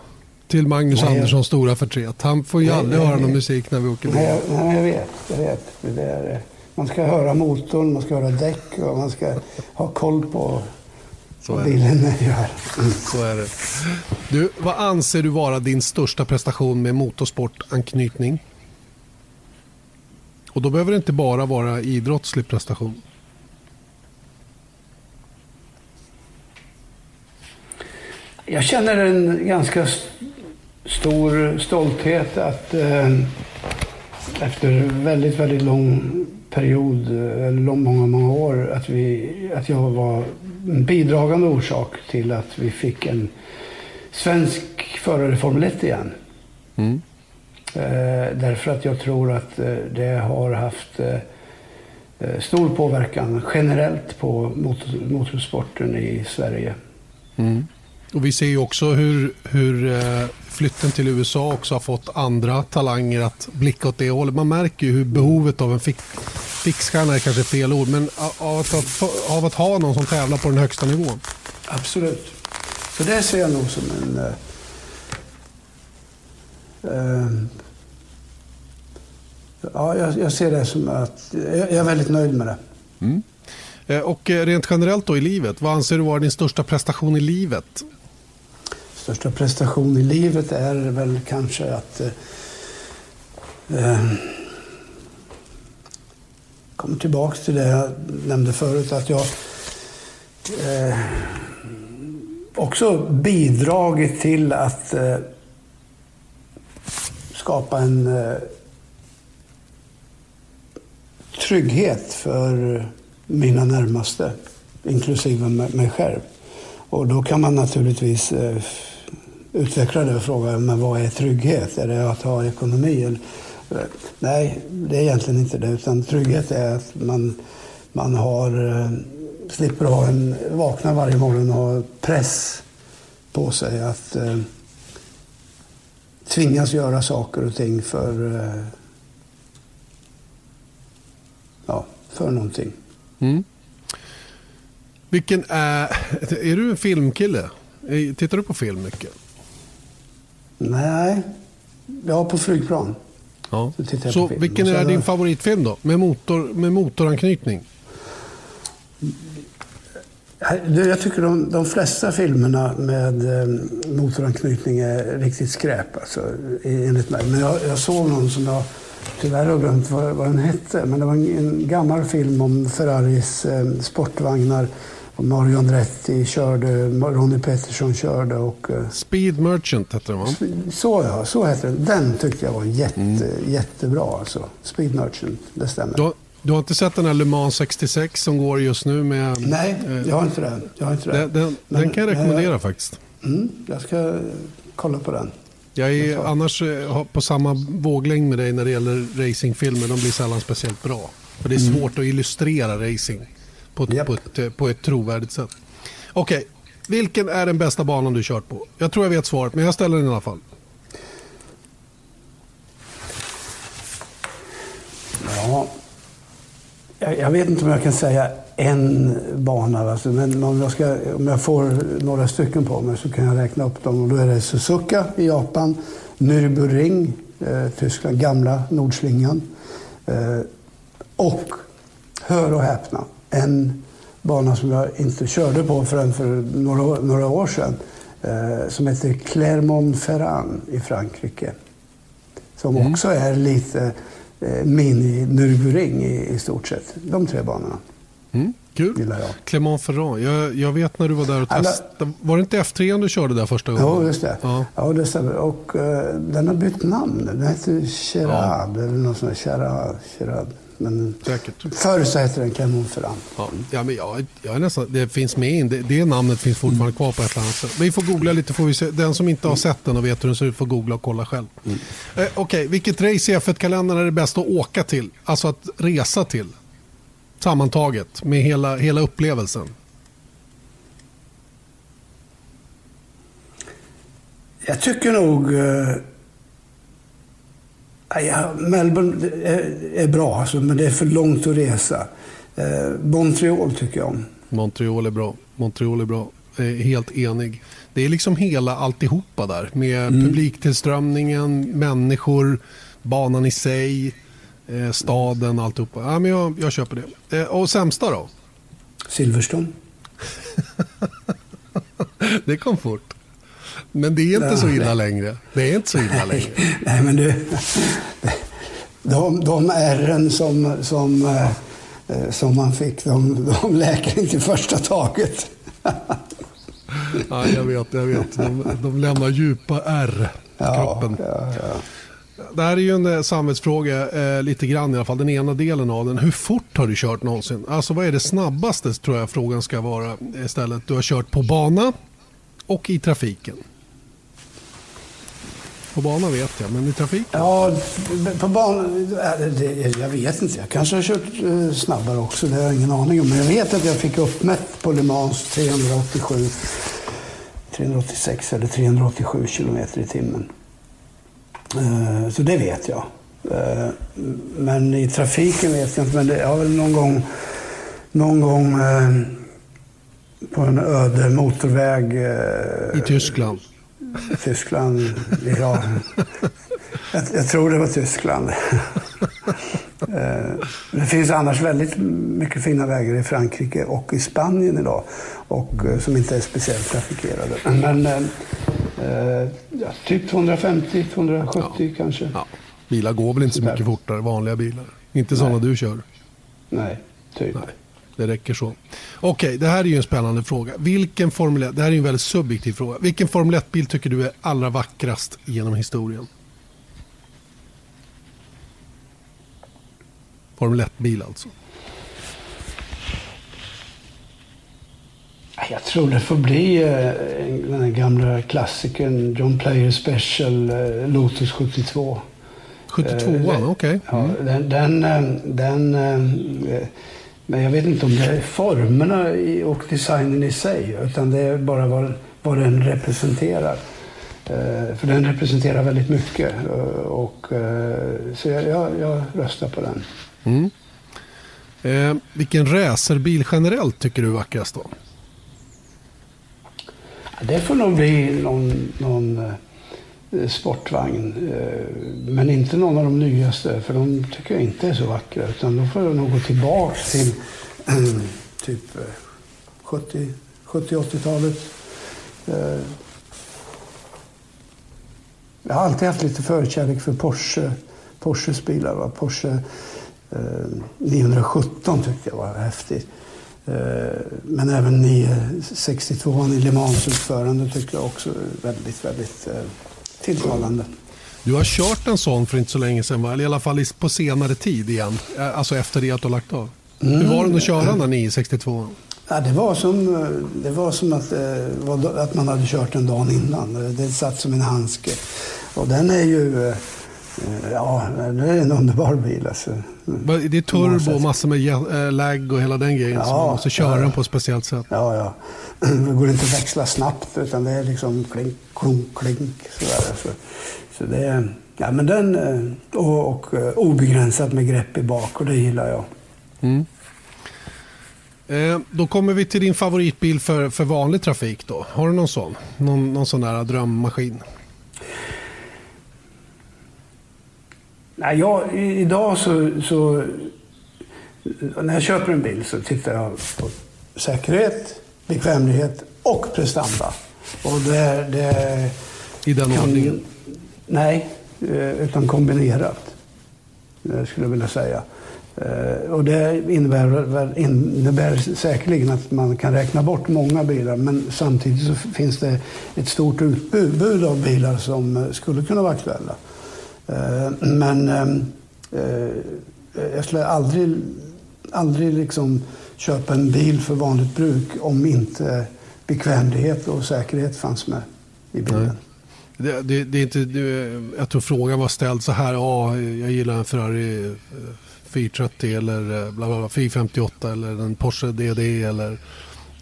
till Magnus nej, Anderssons stora förtret. Han får ju nej, aldrig nej, höra någon musik när vi åker bil. Nej, jag vet. Jag vet. Det är, man ska höra motorn, man ska höra däck och man ska ha koll på så vad bilen gör. Så är det. Du, vad anser du vara din största prestation med motorsportanknytning? Och då behöver det inte bara vara idrottslig prestation. Jag känner en ganska stor stolthet att eh, efter väldigt, väldigt lång period, eller lång, många, många år, att, vi, att jag var en bidragande orsak till att vi fick en svensk förare i Formel 1 igen. Mm. Eh, därför att jag tror att eh, det har haft eh, eh, stor påverkan generellt på motor, motorsporten i Sverige. Mm. Och Vi ser ju också hur, hur eh, flytten till USA också har fått andra talanger att blicka åt det hållet. Man märker ju hur behovet av en fix, fixstjärna är kanske fel ord, men av att, av att ha någon som tävlar på den högsta nivån. Absolut. Så det ser jag nog som en... Uh, uh, ja, jag, jag, ser det som att... Jag, jag är väldigt nöjd med det. Mm. Och rent generellt då i livet, vad anser du vara din största prestation i livet? Största prestation i livet är väl kanske att eh, eh kommer tillbaka till det jag nämnde förut, att jag eh, också bidragit till att eh, skapa en eh, trygghet för mina närmaste, inklusive mig själv. Och då kan man naturligtvis eh, utveckla det och fråga, men vad är trygghet? Är det att ha ekonomi? Nej, det är egentligen inte det. Utan trygghet är att man, man har, eh, slipper ha en, vakna varje morgon och ha press på sig att eh, tvingas göra saker och ting för, eh, ja, för någonting. Mm. Vilken är... Är du en filmkille? Eh, tittar du på film mycket? Nej, ja på flygplan. Ja. Så, Så vilken är din favoritfilm då? Med, motor, med motoranknytning? Jag tycker de, de flesta filmerna med eh, motoranknytning är riktigt skräp, alltså, enligt mig. Men jag, jag såg någon som jag tyvärr har glömt vad, vad den hette. Men det var en, en gammal film om Ferraris eh, sportvagnar Mario Andretti körde, Ronnie Peterson körde och... Eh, Speed Merchant hette den va? Så ja, så hette den. Den tyckte jag var jätte, mm. jättebra alltså. Speed Merchant, det stämmer. Du, du, har inte sett den här Le Mans 66 som går just nu med... Nej, eh, jag har inte det. Jag har inte. Den, den, Men, den kan jag rekommendera jag, faktiskt. Mm, jag ska kolla på den. Jag är annars eh, på samma våglängd med dig när det gäller racingfilmer. De blir sällan speciellt bra. För det är mm. svårt mm. att illustrera racing på ett, yep. på ett, eh, på ett trovärdigt sätt. Okej, okay. vilken är den bästa banan du kört på? Jag tror jag vet svaret, men jag ställer den i alla fall. Ja, jag, jag vet inte om jag kan säga en bana, alltså, men om jag, ska, om jag får några stycken på mig så kan jag räkna upp dem. Och då är det Suzuka i Japan, Nürburgring, eh, Tyskland, gamla Nordslingan eh, och, hör och häpna, en bana som jag inte körde på förrän för några, några år sedan. Eh, som heter Clermont-Ferrand i Frankrike. Som mm. också är lite eh, mini-Nürburgring i, i stort sett. De tre banorna. Mm, kul. Clermont-Ferrand. Jag, jag, vet när du var där och testade. Var det inte F3 du körde där första gången? Jo, just det. Ja, ja det stämmer. Och uh, den har bytt namn. Den heter Cherad ja. eller något sånt. Cherad. Cherad. Men Säkert. förr så hette den Clermont-Ferrand. Ja, ja, men jag, jag är nästan, det finns med in. Det, det namnet finns fortfarande kvar på ett eller annat sätt. Vi får googla lite. Får vi se. Den som inte har sett den och vet hur den ser ut får googla och kolla själv. Mm. Eh, Okej, okay. vilket race i F1-kalendern är det bäst att åka till? Alltså att resa till? Sammantaget med hela, hela upplevelsen. Jag tycker nog eh, Ja, Melbourne är, bra, alltså, men det är för långt att resa. Eh, Montreal tycker jag om. Montreal är bra. Montreal är bra. Är helt enig. Det är liksom hela alltihopa där. Med mm. publiktillströmningen, människor, banan i sig, eh, staden, alltihopa. Ja, men jag, jag köper det. Eh, och sämsta då? Silverstone. det kom fort. Men det är inte ja, så illa nej. längre. Det är inte så illa längre. Nej, men du. De, de ärren som, som, eh, som man fick, de, de läker inte i första taget. ja, jag vet, jag vet. De, de lämnar djupa ärr i ja, kroppen. Ja, ja. Det här är ju en eh, samvetsfråga, eh, lite grann i alla fall, den ena delen av den. Hur fort har du kört någonsin? Alltså vad är det snabbaste tror jag frågan ska vara istället. Du har kört på bana och i trafiken. På banan vet jag, men i trafiken? Ja, på banan... Jag vet inte. Jag kanske har kört eh, snabbare också. Det har jag ingen aning om. Men jag vet att jag fick uppmätt på Le Mans 387, 386 eller 387 kilometer i timmen. Eh, så det vet jag. Eh, men i trafiken vet jag inte. Men det har väl någon gång, någon gång på en öde motorväg. I Tyskland? Tyskland, ja. Jag, jag, tror det var Tyskland. Eh, det finns annars väldigt mycket fina vägar i Frankrike och i Spanien idag. Och, eh, som inte är speciellt trafikerade. Men eh, ja, typ 250, 270 ja. kanske. Ja. Bilar går väl inte så mycket fortare, vanliga bilar? Inte sådana du kör? Nej, typ. Nej. Det räcker så. Okej, okay, det här är ju en spännande fråga. Vilken Formel 1, det här är en väldigt subjektiv fråga. Vilken Formel 1-bil tycker du är allra vackrast genom historien? Formel 1-bil alltså? Jag tror det får bli eh, den gamla klassikern John Player Special eh, Lotus 72. 72, eh, okej. Okay. Mm. Ja, den, den, den, men jag vet inte om det är formerna och designen i sig, utan det är bara vad, vad den representerar. För den representerar väldigt mycket. Och, så jag, jag, jag röstar på den. Mm. Eh, vilken racerbil generellt tycker du är vackrast då? Det får nog bli någon, någon eh, Eh, sportvagn. Eh, men inte någon av de nyaste, för de tycker jag inte är så vackra. Utan då får jag nog gå tillbaka till typ eh, 70-80-talet. Jag har alltid haft lite förkärlek för Porsche, Porsches bilar. Va? Porsche 917 tyckte jag var häftig. Eh, men även 962 i Le Mans utförande tyckte jag också väldigt, väldigt eh, tilltalande. Du har kört en sån för inte så länge sedan, va? eller i alla fall på senare tid igen, eh, alltså efter det att du har lagt av. Mm. Hur var det att köra den där 962? Ja, det, var som, det var som att, att man hade kört den dagen innan. Det satt som en handske. Och den är ju Eh, ja, det är en underbar bil. Alltså. Det är turbo och massor med eh, lag och hela den grejen. Ja, så man måste köra ja, den på ett speciellt sätt. Ja, ja. Det går inte att växla snabbt utan det är liksom klink, klunk, klink. Sådär. Så, så det är, ja, men den, eh, och, och obegränsat med grepp i bak och det gillar jag. Mm. Eh, då kommer vi till din favoritbil för, för vanlig trafik. Då. Har du någon sån? Någon, någon sån där drömmaskin? Nej, jag, idag så, så... När jag köper en bil så tittar jag på säkerhet, bekvämlighet och prestanda. Och det, det I den kan, ordningen? Nej, eh, utan kombinerat. Eh, skulle jag vilja säga. Eh, och det innebär, innebär säkerligen att man kan räkna bort många bilar men samtidigt så finns det ett stort utbud av bilar som skulle kunna vara aktuella. Eh, men eh, eh, jag skulle aldrig, aldrig liksom köpa en bil för vanligt bruk om inte bekvämlighet och säkerhet fanns med i bilen. Det, det, det, är inte, det, jag tror frågan var ställd så här. Ja, jag gillar en Ferrari 430 eller bla bla bla, 458 eller en Porsche DD. Eller,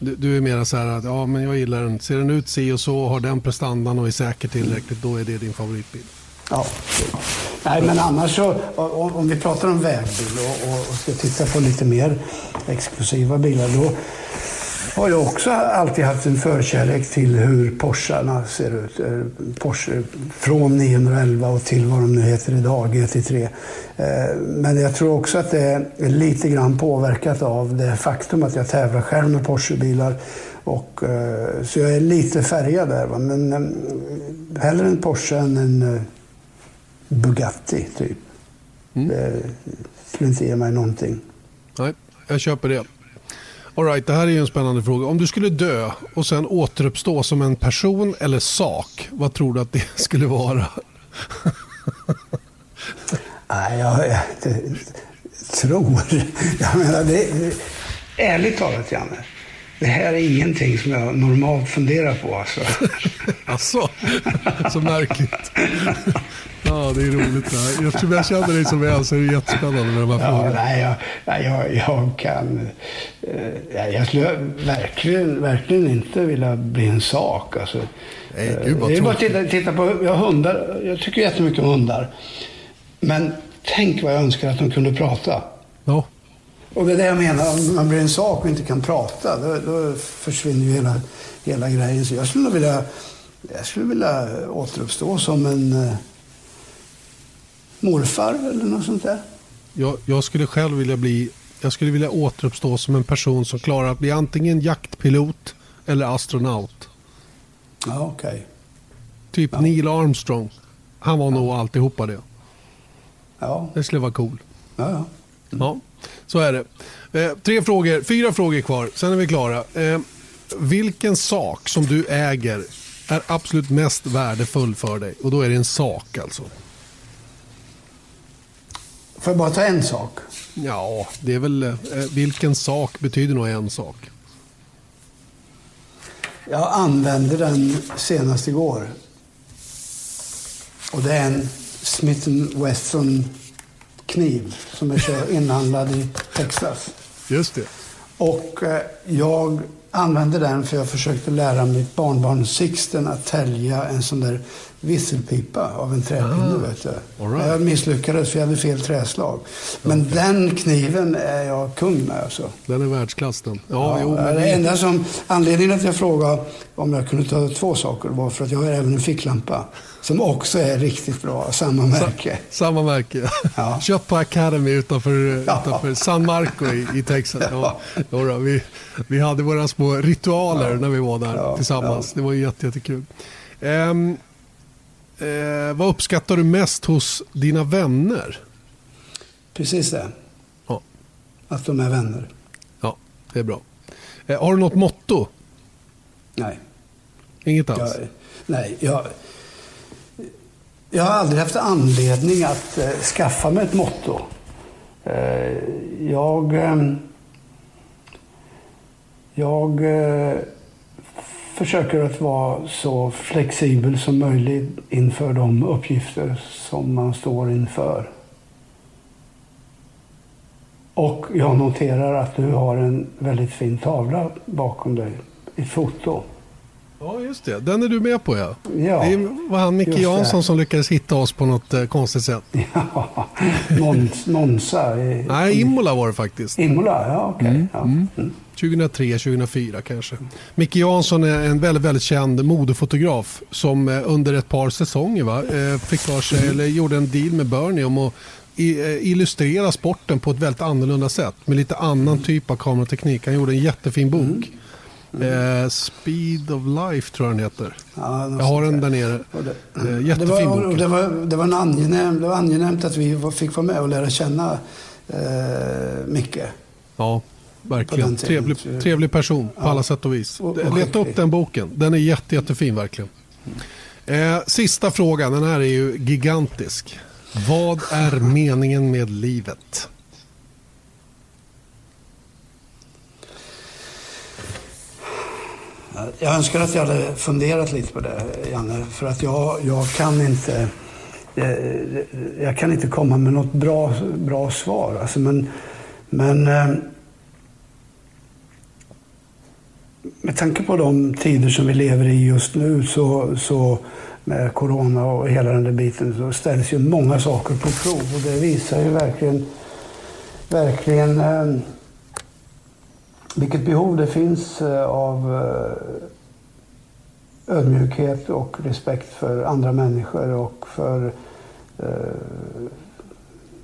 du, du är mer så här att ja, men jag gillar den. Ser den ut si och så, har den prestandan och är säker tillräckligt, då är det din favoritbil. Ja. Nej, men annars så, om vi pratar om vägbil och, och, ska titta på lite mer exklusiva bilar, då har jag också alltid haft en förkärlek till hur Porscharna ser ut. Eh, Porsche från 911 och till vad de nu heter idag, GT3. Eh, men jag tror också att det är lite grann påverkat av det faktum att jag tävlar själv med Porschebilar. Och, eh, så jag är lite färgad där. Men hellre en Porsche än en Bugatti, typ. Mm. Det skulle inte ge mig någonting. Nej, jag köper det. All right, det här är en spännande fråga. Om du skulle dö och sen återuppstå som en person eller sak, vad tror du att det skulle vara? Nej, jag, jag det, tror... Jag menar, det, ärligt talat, Janne. Det här är ingenting som jag normalt funderar på. Alltså. alltså, så märkligt. Ja, det är roligt. Där. Eftersom jag känner dig så väl så är det jättespännande med de här ja, frågorna. Nej, jag, jag, jag kan... Eh, jag skulle verkligen, verkligen inte vilja bli en sak. Alltså, nej, gud vad det är bara att titta, titta på jag hundar. Jag tycker jättemycket om hundar. Men tänk vad jag önskar att de kunde prata. Ja. Och det är det jag menar, om man blir en sak och inte kan prata, då, då försvinner ju hela, hela grejen. Så jag skulle vilja, jag skulle vilja återuppstå som en eh, morfar eller något sånt där. Jag, jag, skulle själv vilja bli, jag skulle vilja återuppstå som en person som klarar att bli antingen jaktpilot eller astronaut. Ja, okej. Okay. Typ ja. Neil Armstrong. Han var ja. nog alltihopa det. Ja. Det skulle vara cool. Ja, ja. Mm. ja så är det. Eh, tre frågor, fyra frågor kvar, sen är vi klara. Eh, vilken sak som du äger är absolut mest värdefull för dig? Och då är det en sak alltså. Får jag bara ta en sak? Ja, det är väl... Eh, vilken sak betyder nog en sak? Jag använde den senast igår. Och det är en Smith Wesson kniv som är inhandlad i Texas. Just det. Och eh, jag använde den för jag försökte lära mitt barnbarn Sixten att tälja en sån där visselpipa av en träpinne. Ah, vet du. Right. Jag misslyckades för jag hade fel träslag. Men okay. den kniven är jag kung med. Alltså. Den är världsklass den. Ja, ja, jo, men... det enda som, anledningen att jag frågade om jag kunde ta två saker var för att jag har även en ficklampa. Som också är riktigt bra, samma märke. Sa, samma märke. Ja. Köpt på Academy utanför, ja. utanför San Marco i, i Texas. Ja. Ja, vi, vi hade våra små ritualer när vi var där tillsammans. Det var jätte, jättekul. Um, Eh, vad uppskattar du mest hos dina vänner? Precis det. Ja. Att de är vänner. Ja, det är bra. Eh, har du något motto? Nej. Inget alls? Jag, nej, jag, jag har aldrig haft anledning att eh, skaffa mig ett motto. Eh, jag... Eh, jag eh, försöker att vara så flexibel som möjligt inför de uppgifter som man står inför. Och jag noterar att du har en väldigt fin tavla bakom dig, ett foto. Ja, just det. Den är du med på, ja. ja det var han Micke Jansson som lyckades hitta oss på något eh, konstigt sätt. Ja, Monza. Nej, Imola var det faktiskt. Imola, ja okej. Okay. Mm. Ja. Mm. Mm. 2003, 2004 kanske. Micke Jansson är en väldigt, väldigt känd modefotograf som eh, under ett par säsonger va, eh, fick för sig, mm. eller gjorde en deal med Bernie om att eh, illustrera sporten på ett väldigt annorlunda sätt med lite annan typ av kamerateknik. Han gjorde en jättefin bok. Mm. Mm. Eh, Speed of Life tror jag den heter. Ja, jag har den där nere. Det, eh, jättefin det var, bok. Det var, det, var en angenäm, det var angenämt att vi fick vara med och lära känna eh, Micke. Ja, verkligen. Trevlig, trevlig person på ja. alla sätt och vis. Leta upp den boken. Den är jätte, jättefin verkligen. Eh, sista frågan, den här är ju gigantisk. Vad är meningen med livet? Jag önskar att jag hade funderat lite på det, Janne. För att jag, jag kan inte... Jag, eh, jag kan inte komma med något bra, bra svar. Alltså, men men eh, med tanke på de tider som vi lever i just nu så, så med corona och hela den där biten så ställs ju många saker på prov och det visar ju verkligen, verkligen eh, vilket behov det finns eh, av eh, ödmjukhet och respekt för andra människor och för eh,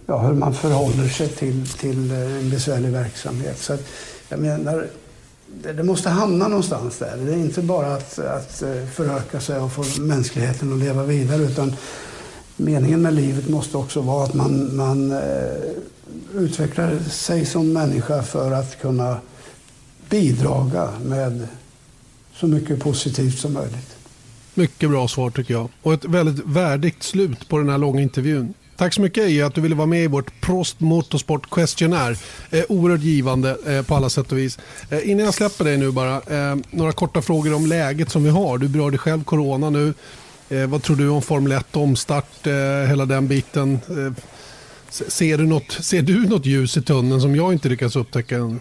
ja, hur man förhåller sig till, till eh, en besvärlig verksamhet. Så att, jag menar, det, måste hamna någonstans där. Det är inte bara att, att eh, föröka sig och få mänskligheten att leva vidare utan meningen med livet måste också vara att man, man eh, utvecklar sig som människa för att kunna bidraga med så mycket positivt som möjligt. Mycket bra svar tycker jag. Och ett väldigt värdigt slut på den här långa intervjun. Tack så mycket Eje att du ville vara med i vårt Prost Motorsport Questionnaire. Eh, oerhört givande eh, på alla sätt och vis. Eh, innan jag släpper dig nu bara, eh, några korta frågor om läget som vi har. Du berörde själv corona nu. Eh, vad tror du om Formel 1, omstart, eh, hela den biten? Eh, ser, du något, ser du något ljus i tunneln som jag inte lyckats upptäcka än?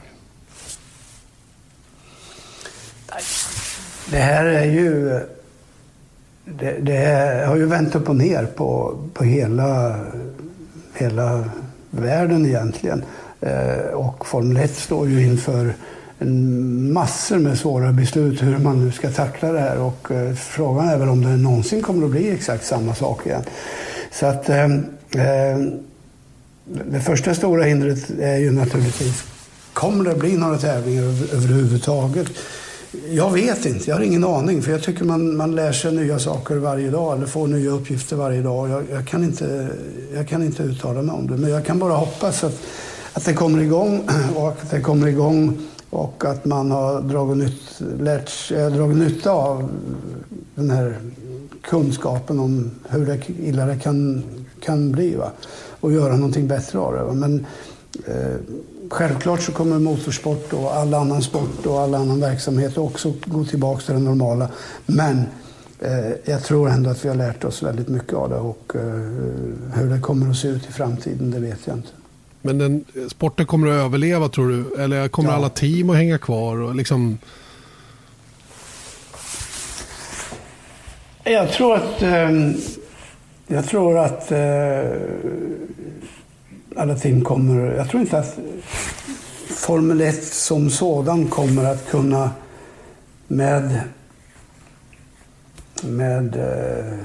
Det här är ju... Det, det, har ju vänt upp och ner på, på hela, hela världen egentligen. Eh, och Formel 1 står ju inför en massor med svåra beslut hur man nu ska tackla det här. Och eh, frågan är väl om det någonsin kommer att bli exakt samma sak igen. Så att eh, eh det första stora hindret är ju naturligtvis, kommer det bli några tävlingar över, överhuvudtaget? Jag vet inte, jag har ingen aning. För jag tycker man, man lär sig nya saker varje dag eller får nya uppgifter varje dag. Jag, jag, kan inte, jag kan inte uttala mig om det. Men jag kan bara hoppas att, att det kommer igång och att det kommer igång och att man har dragit, nytt, lärt, äh, dragit nytta av den här kunskapen om hur det, illa det kan, kan bli. Va? Och göra någonting bättre av det. Va? Men eh, självklart så kommer motorsport och all annan sport och all annan verksamhet också gå tillbaka till det normala. Men eh, jag tror ändå att vi har lärt oss väldigt mycket av det och eh, hur det kommer att se ut i framtiden, det vet jag inte. Men den, sporten kommer att överleva tror du? Eller kommer ja. alla team att hänga kvar? Och liksom... Jag tror att, eh, jag tror att alla team kommer... Jag tror inte att Formel 1 som sådan kommer att kunna med... med eh,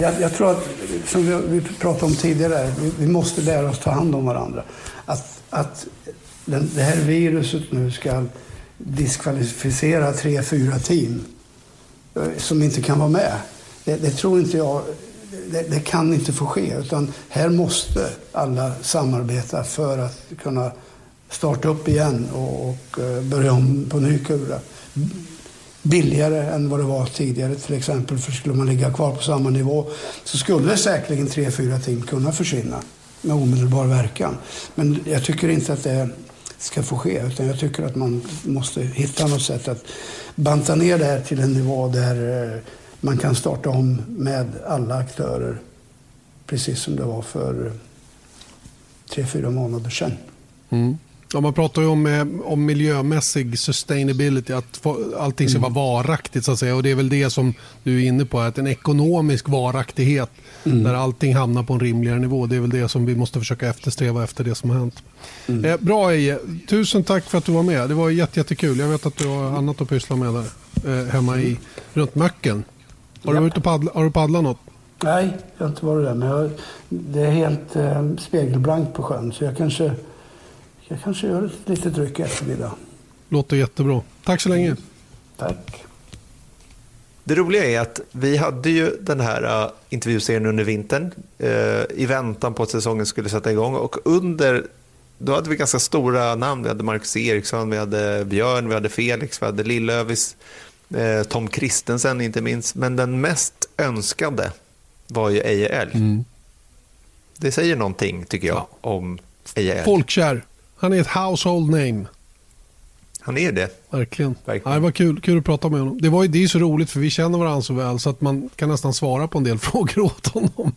jag, jag, tror att, som vi, vi pratade om tidigare, vi, vi, måste lära oss ta hand om varandra. Att, att den, det här viruset nu ska diskvalificera tre, fyra team eh, som inte kan vara med. Det, det tror inte jag, det, det, kan inte få ske. Utan här måste alla samarbeta för att kunna starta upp igen och, och eh, börja om på ny kula billigare än vad det var tidigare till exempel. För skulle man ligga kvar på samma nivå så skulle säkerligen tre, fyra team kunna försvinna med omedelbar verkan. Men jag tycker inte att det ska få ske utan jag tycker att man måste hitta något sätt att banta ner det här till en nivå där eh, man kan starta om med alla aktörer precis som det var för tre, fyra månader sedan. Mm. Ja, man pratar ju om, eh, om miljömässig sustainability, att allting ska mm. vara varaktigt. Så att säga. Och Det är väl det som du är inne på, att en ekonomisk varaktighet mm. där allting hamnar på en rimligare nivå. Det är väl det som vi måste försöka eftersträva efter det som har hänt. Mm. Eh, bra Eje, tusen tack för att du var med. Det var jätte, jättekul. Jag vet att du har annat att pyssla med där, eh, hemma i, runt Möcken. Har du varit och paddla, har du paddlat något? Nej, jag har inte varit där. Men jag, det är helt eh, spegelblankt på sjön. Så jag kanske jag kanske gör ett litet ryck i eftermiddag. Låter jättebra. Tack så länge. Tack. Det roliga är att vi hade ju den här uh, intervjuserien under vintern uh, i väntan på att säsongen skulle sätta igång. Och under, då hade vi ganska stora namn. Vi hade Marcus Eriksson, vi hade Björn, vi hade Felix, vi hade Lillövis, Tom Kristensen inte minst. Men den mest önskade var ju Eje Älg. Mm. Det säger någonting tycker jag ja. om Eje Älg. Folkkär. Han är ett household name. Han är det. Verkligen. Verkligen. Ja, det var kul, kul att prata med honom. Det, var, det är så roligt för vi känner varandra så väl så att man kan nästan svara på en del frågor åt honom.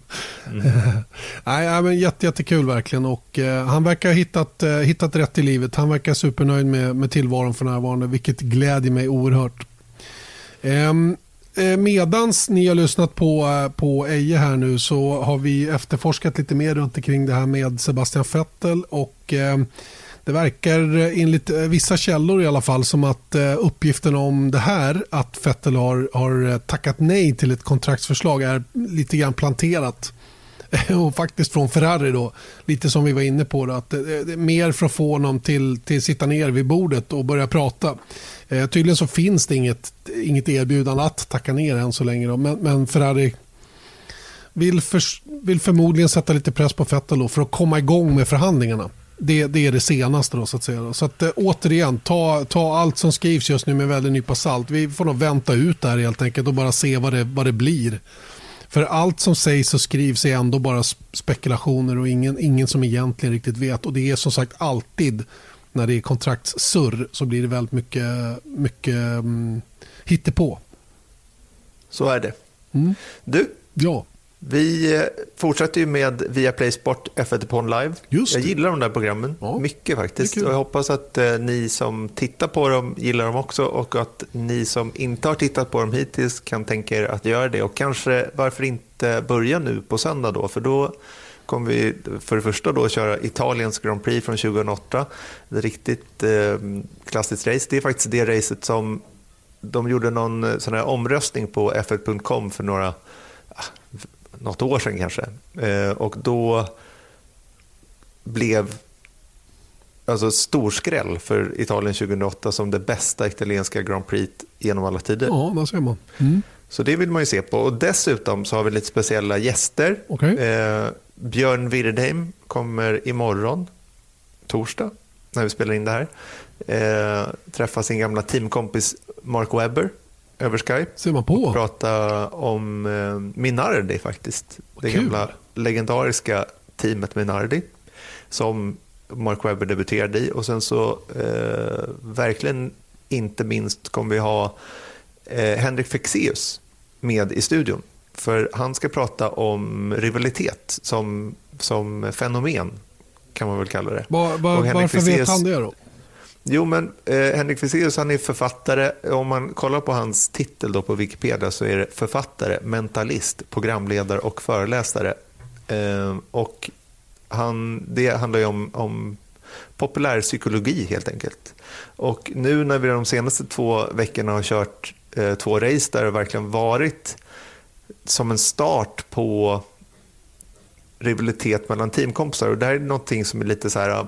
Mm. Nej, men jätte, jättekul verkligen. Och, eh, han verkar ha hittat, eh, hittat rätt i livet. Han verkar supernöjd med, med tillvaron för närvarande vilket glädjer mig oerhört. Ehm, eh, medans ni har lyssnat på, eh, på Eje här nu så har vi efterforskat lite mer runt omkring det här med Sebastian Vettel och ehm, det verkar eh, enligt vissa källor i alla fall som att uppgiften om det här att Vettel har, har tackat nej till ett kontraktsförslag är lite grann planterat. Och faktiskt från Ferrari då, lite som vi var inne på, då, att eh, det, mer för att få honom till, till sitta ner vid bordet och börja prata. Eh, tydligen så finns det inget, inget erbjudande att tacka ner än så länge. Då. Men, men Ferrari vill, för, vill förmodligen sätta lite press på Vettel då för att komma igång med förhandlingarna. Det, det är det senaste. Då, så att säga. Så att, eh, återigen, ta, ta allt som skrivs just nu med väldigt nypa salt. Vi får nog vänta ut det här helt enkelt och bara se vad det, vad det blir. För allt som sägs och skrivs är ändå bara spekulationer och ingen, ingen som egentligen riktigt vet. Och det är som sagt alltid när det är kontraktssurr så blir det väldigt mycket, mycket um, hittepå. Så är det. Mm. Du, ja. Vi eh, fortsätter ju med Viaplay Sport F1 Upon Live. Just jag gillar de där programmen ja. mycket faktiskt. Och jag hoppas att eh, ni som tittar på dem gillar dem också och att ni som inte har tittat på dem hittills kan tänka er att göra det. Och kanske varför inte börja nu på söndag då, för då kommer vi för det första då köra Italiens Grand Prix från 2008. Ett riktigt eh, klassiskt race. Det är faktiskt det racet som de gjorde någon eh, sån här omröstning på f1.com för några, något år sedan kanske. Eh, och då blev alltså storskräll för Italien 2008 som det bästa italienska Grand Prix genom alla tider. Ja, där ser man. Mm. Så det vill man ju se på. Och dessutom så har vi lite speciella gäster. Okay. Eh, Björn Wirdheim kommer imorgon, torsdag, när vi spelar in det här. Eh, träffa sin gamla teamkompis Mark Webber. Över Skype. Ser man på. Och prata om eh, Minardi faktiskt. Det Kul. gamla legendariska teamet Minardi. Som Mark Webber debuterade i. Och sen så eh, verkligen inte minst kommer vi ha eh, Henrik Fexeus med i studion. För han ska prata om rivalitet som, som fenomen, kan man väl kalla det. Var, var, varför Fexeus, vet han det då? Jo, men eh, Henrik Fexeus han är författare. Om man kollar på hans titel då på Wikipedia så är det författare, mentalist, programledare och föreläsare. Eh, och han, det handlar ju om, om populärpsykologi helt enkelt. Och nu när vi de senaste två veckorna har kört eh, två race där det verkligen varit som en start på rivalitet mellan teamkompisar. Och det här är någonting som är lite så här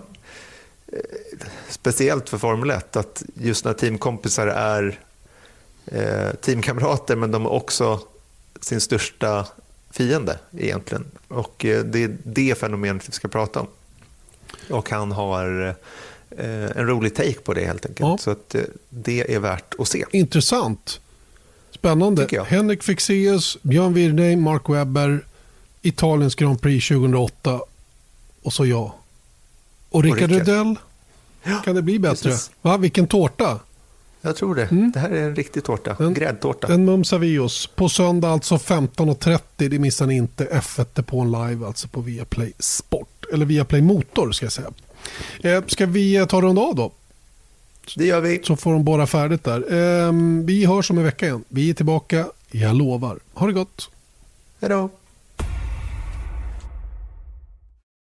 speciellt för Formel 1. Att just när teamkompisar är eh, teamkamrater men de är också sin största fiende egentligen. Och eh, det är det fenomenet vi ska prata om. Och han har eh, en rolig take på det helt enkelt. Ja. Så att, det är värt att se. Intressant. Spännande. Henrik Fexeus, Björn Wirdheim, Mark Webber, Italiens Grand Prix 2008 och så jag. Och Rickard Rydell. Ja, kan det bli bättre? Va? Vilken tårta. Jag tror det. Mm. Det här är en riktig tårta. En, Gräddtårta. En mumsar vi oss. På söndag alltså 15.30. Det missar ni inte. F1 på en live alltså på Viaplay Sport. Eller Viaplay Motor ska jag säga. Eh, ska vi eh, ta runda av då? Det gör vi. Så får de borra färdigt där. Eh, vi hörs om en vecka igen. Vi är tillbaka. Jag lovar. Ha det gott. Hej då.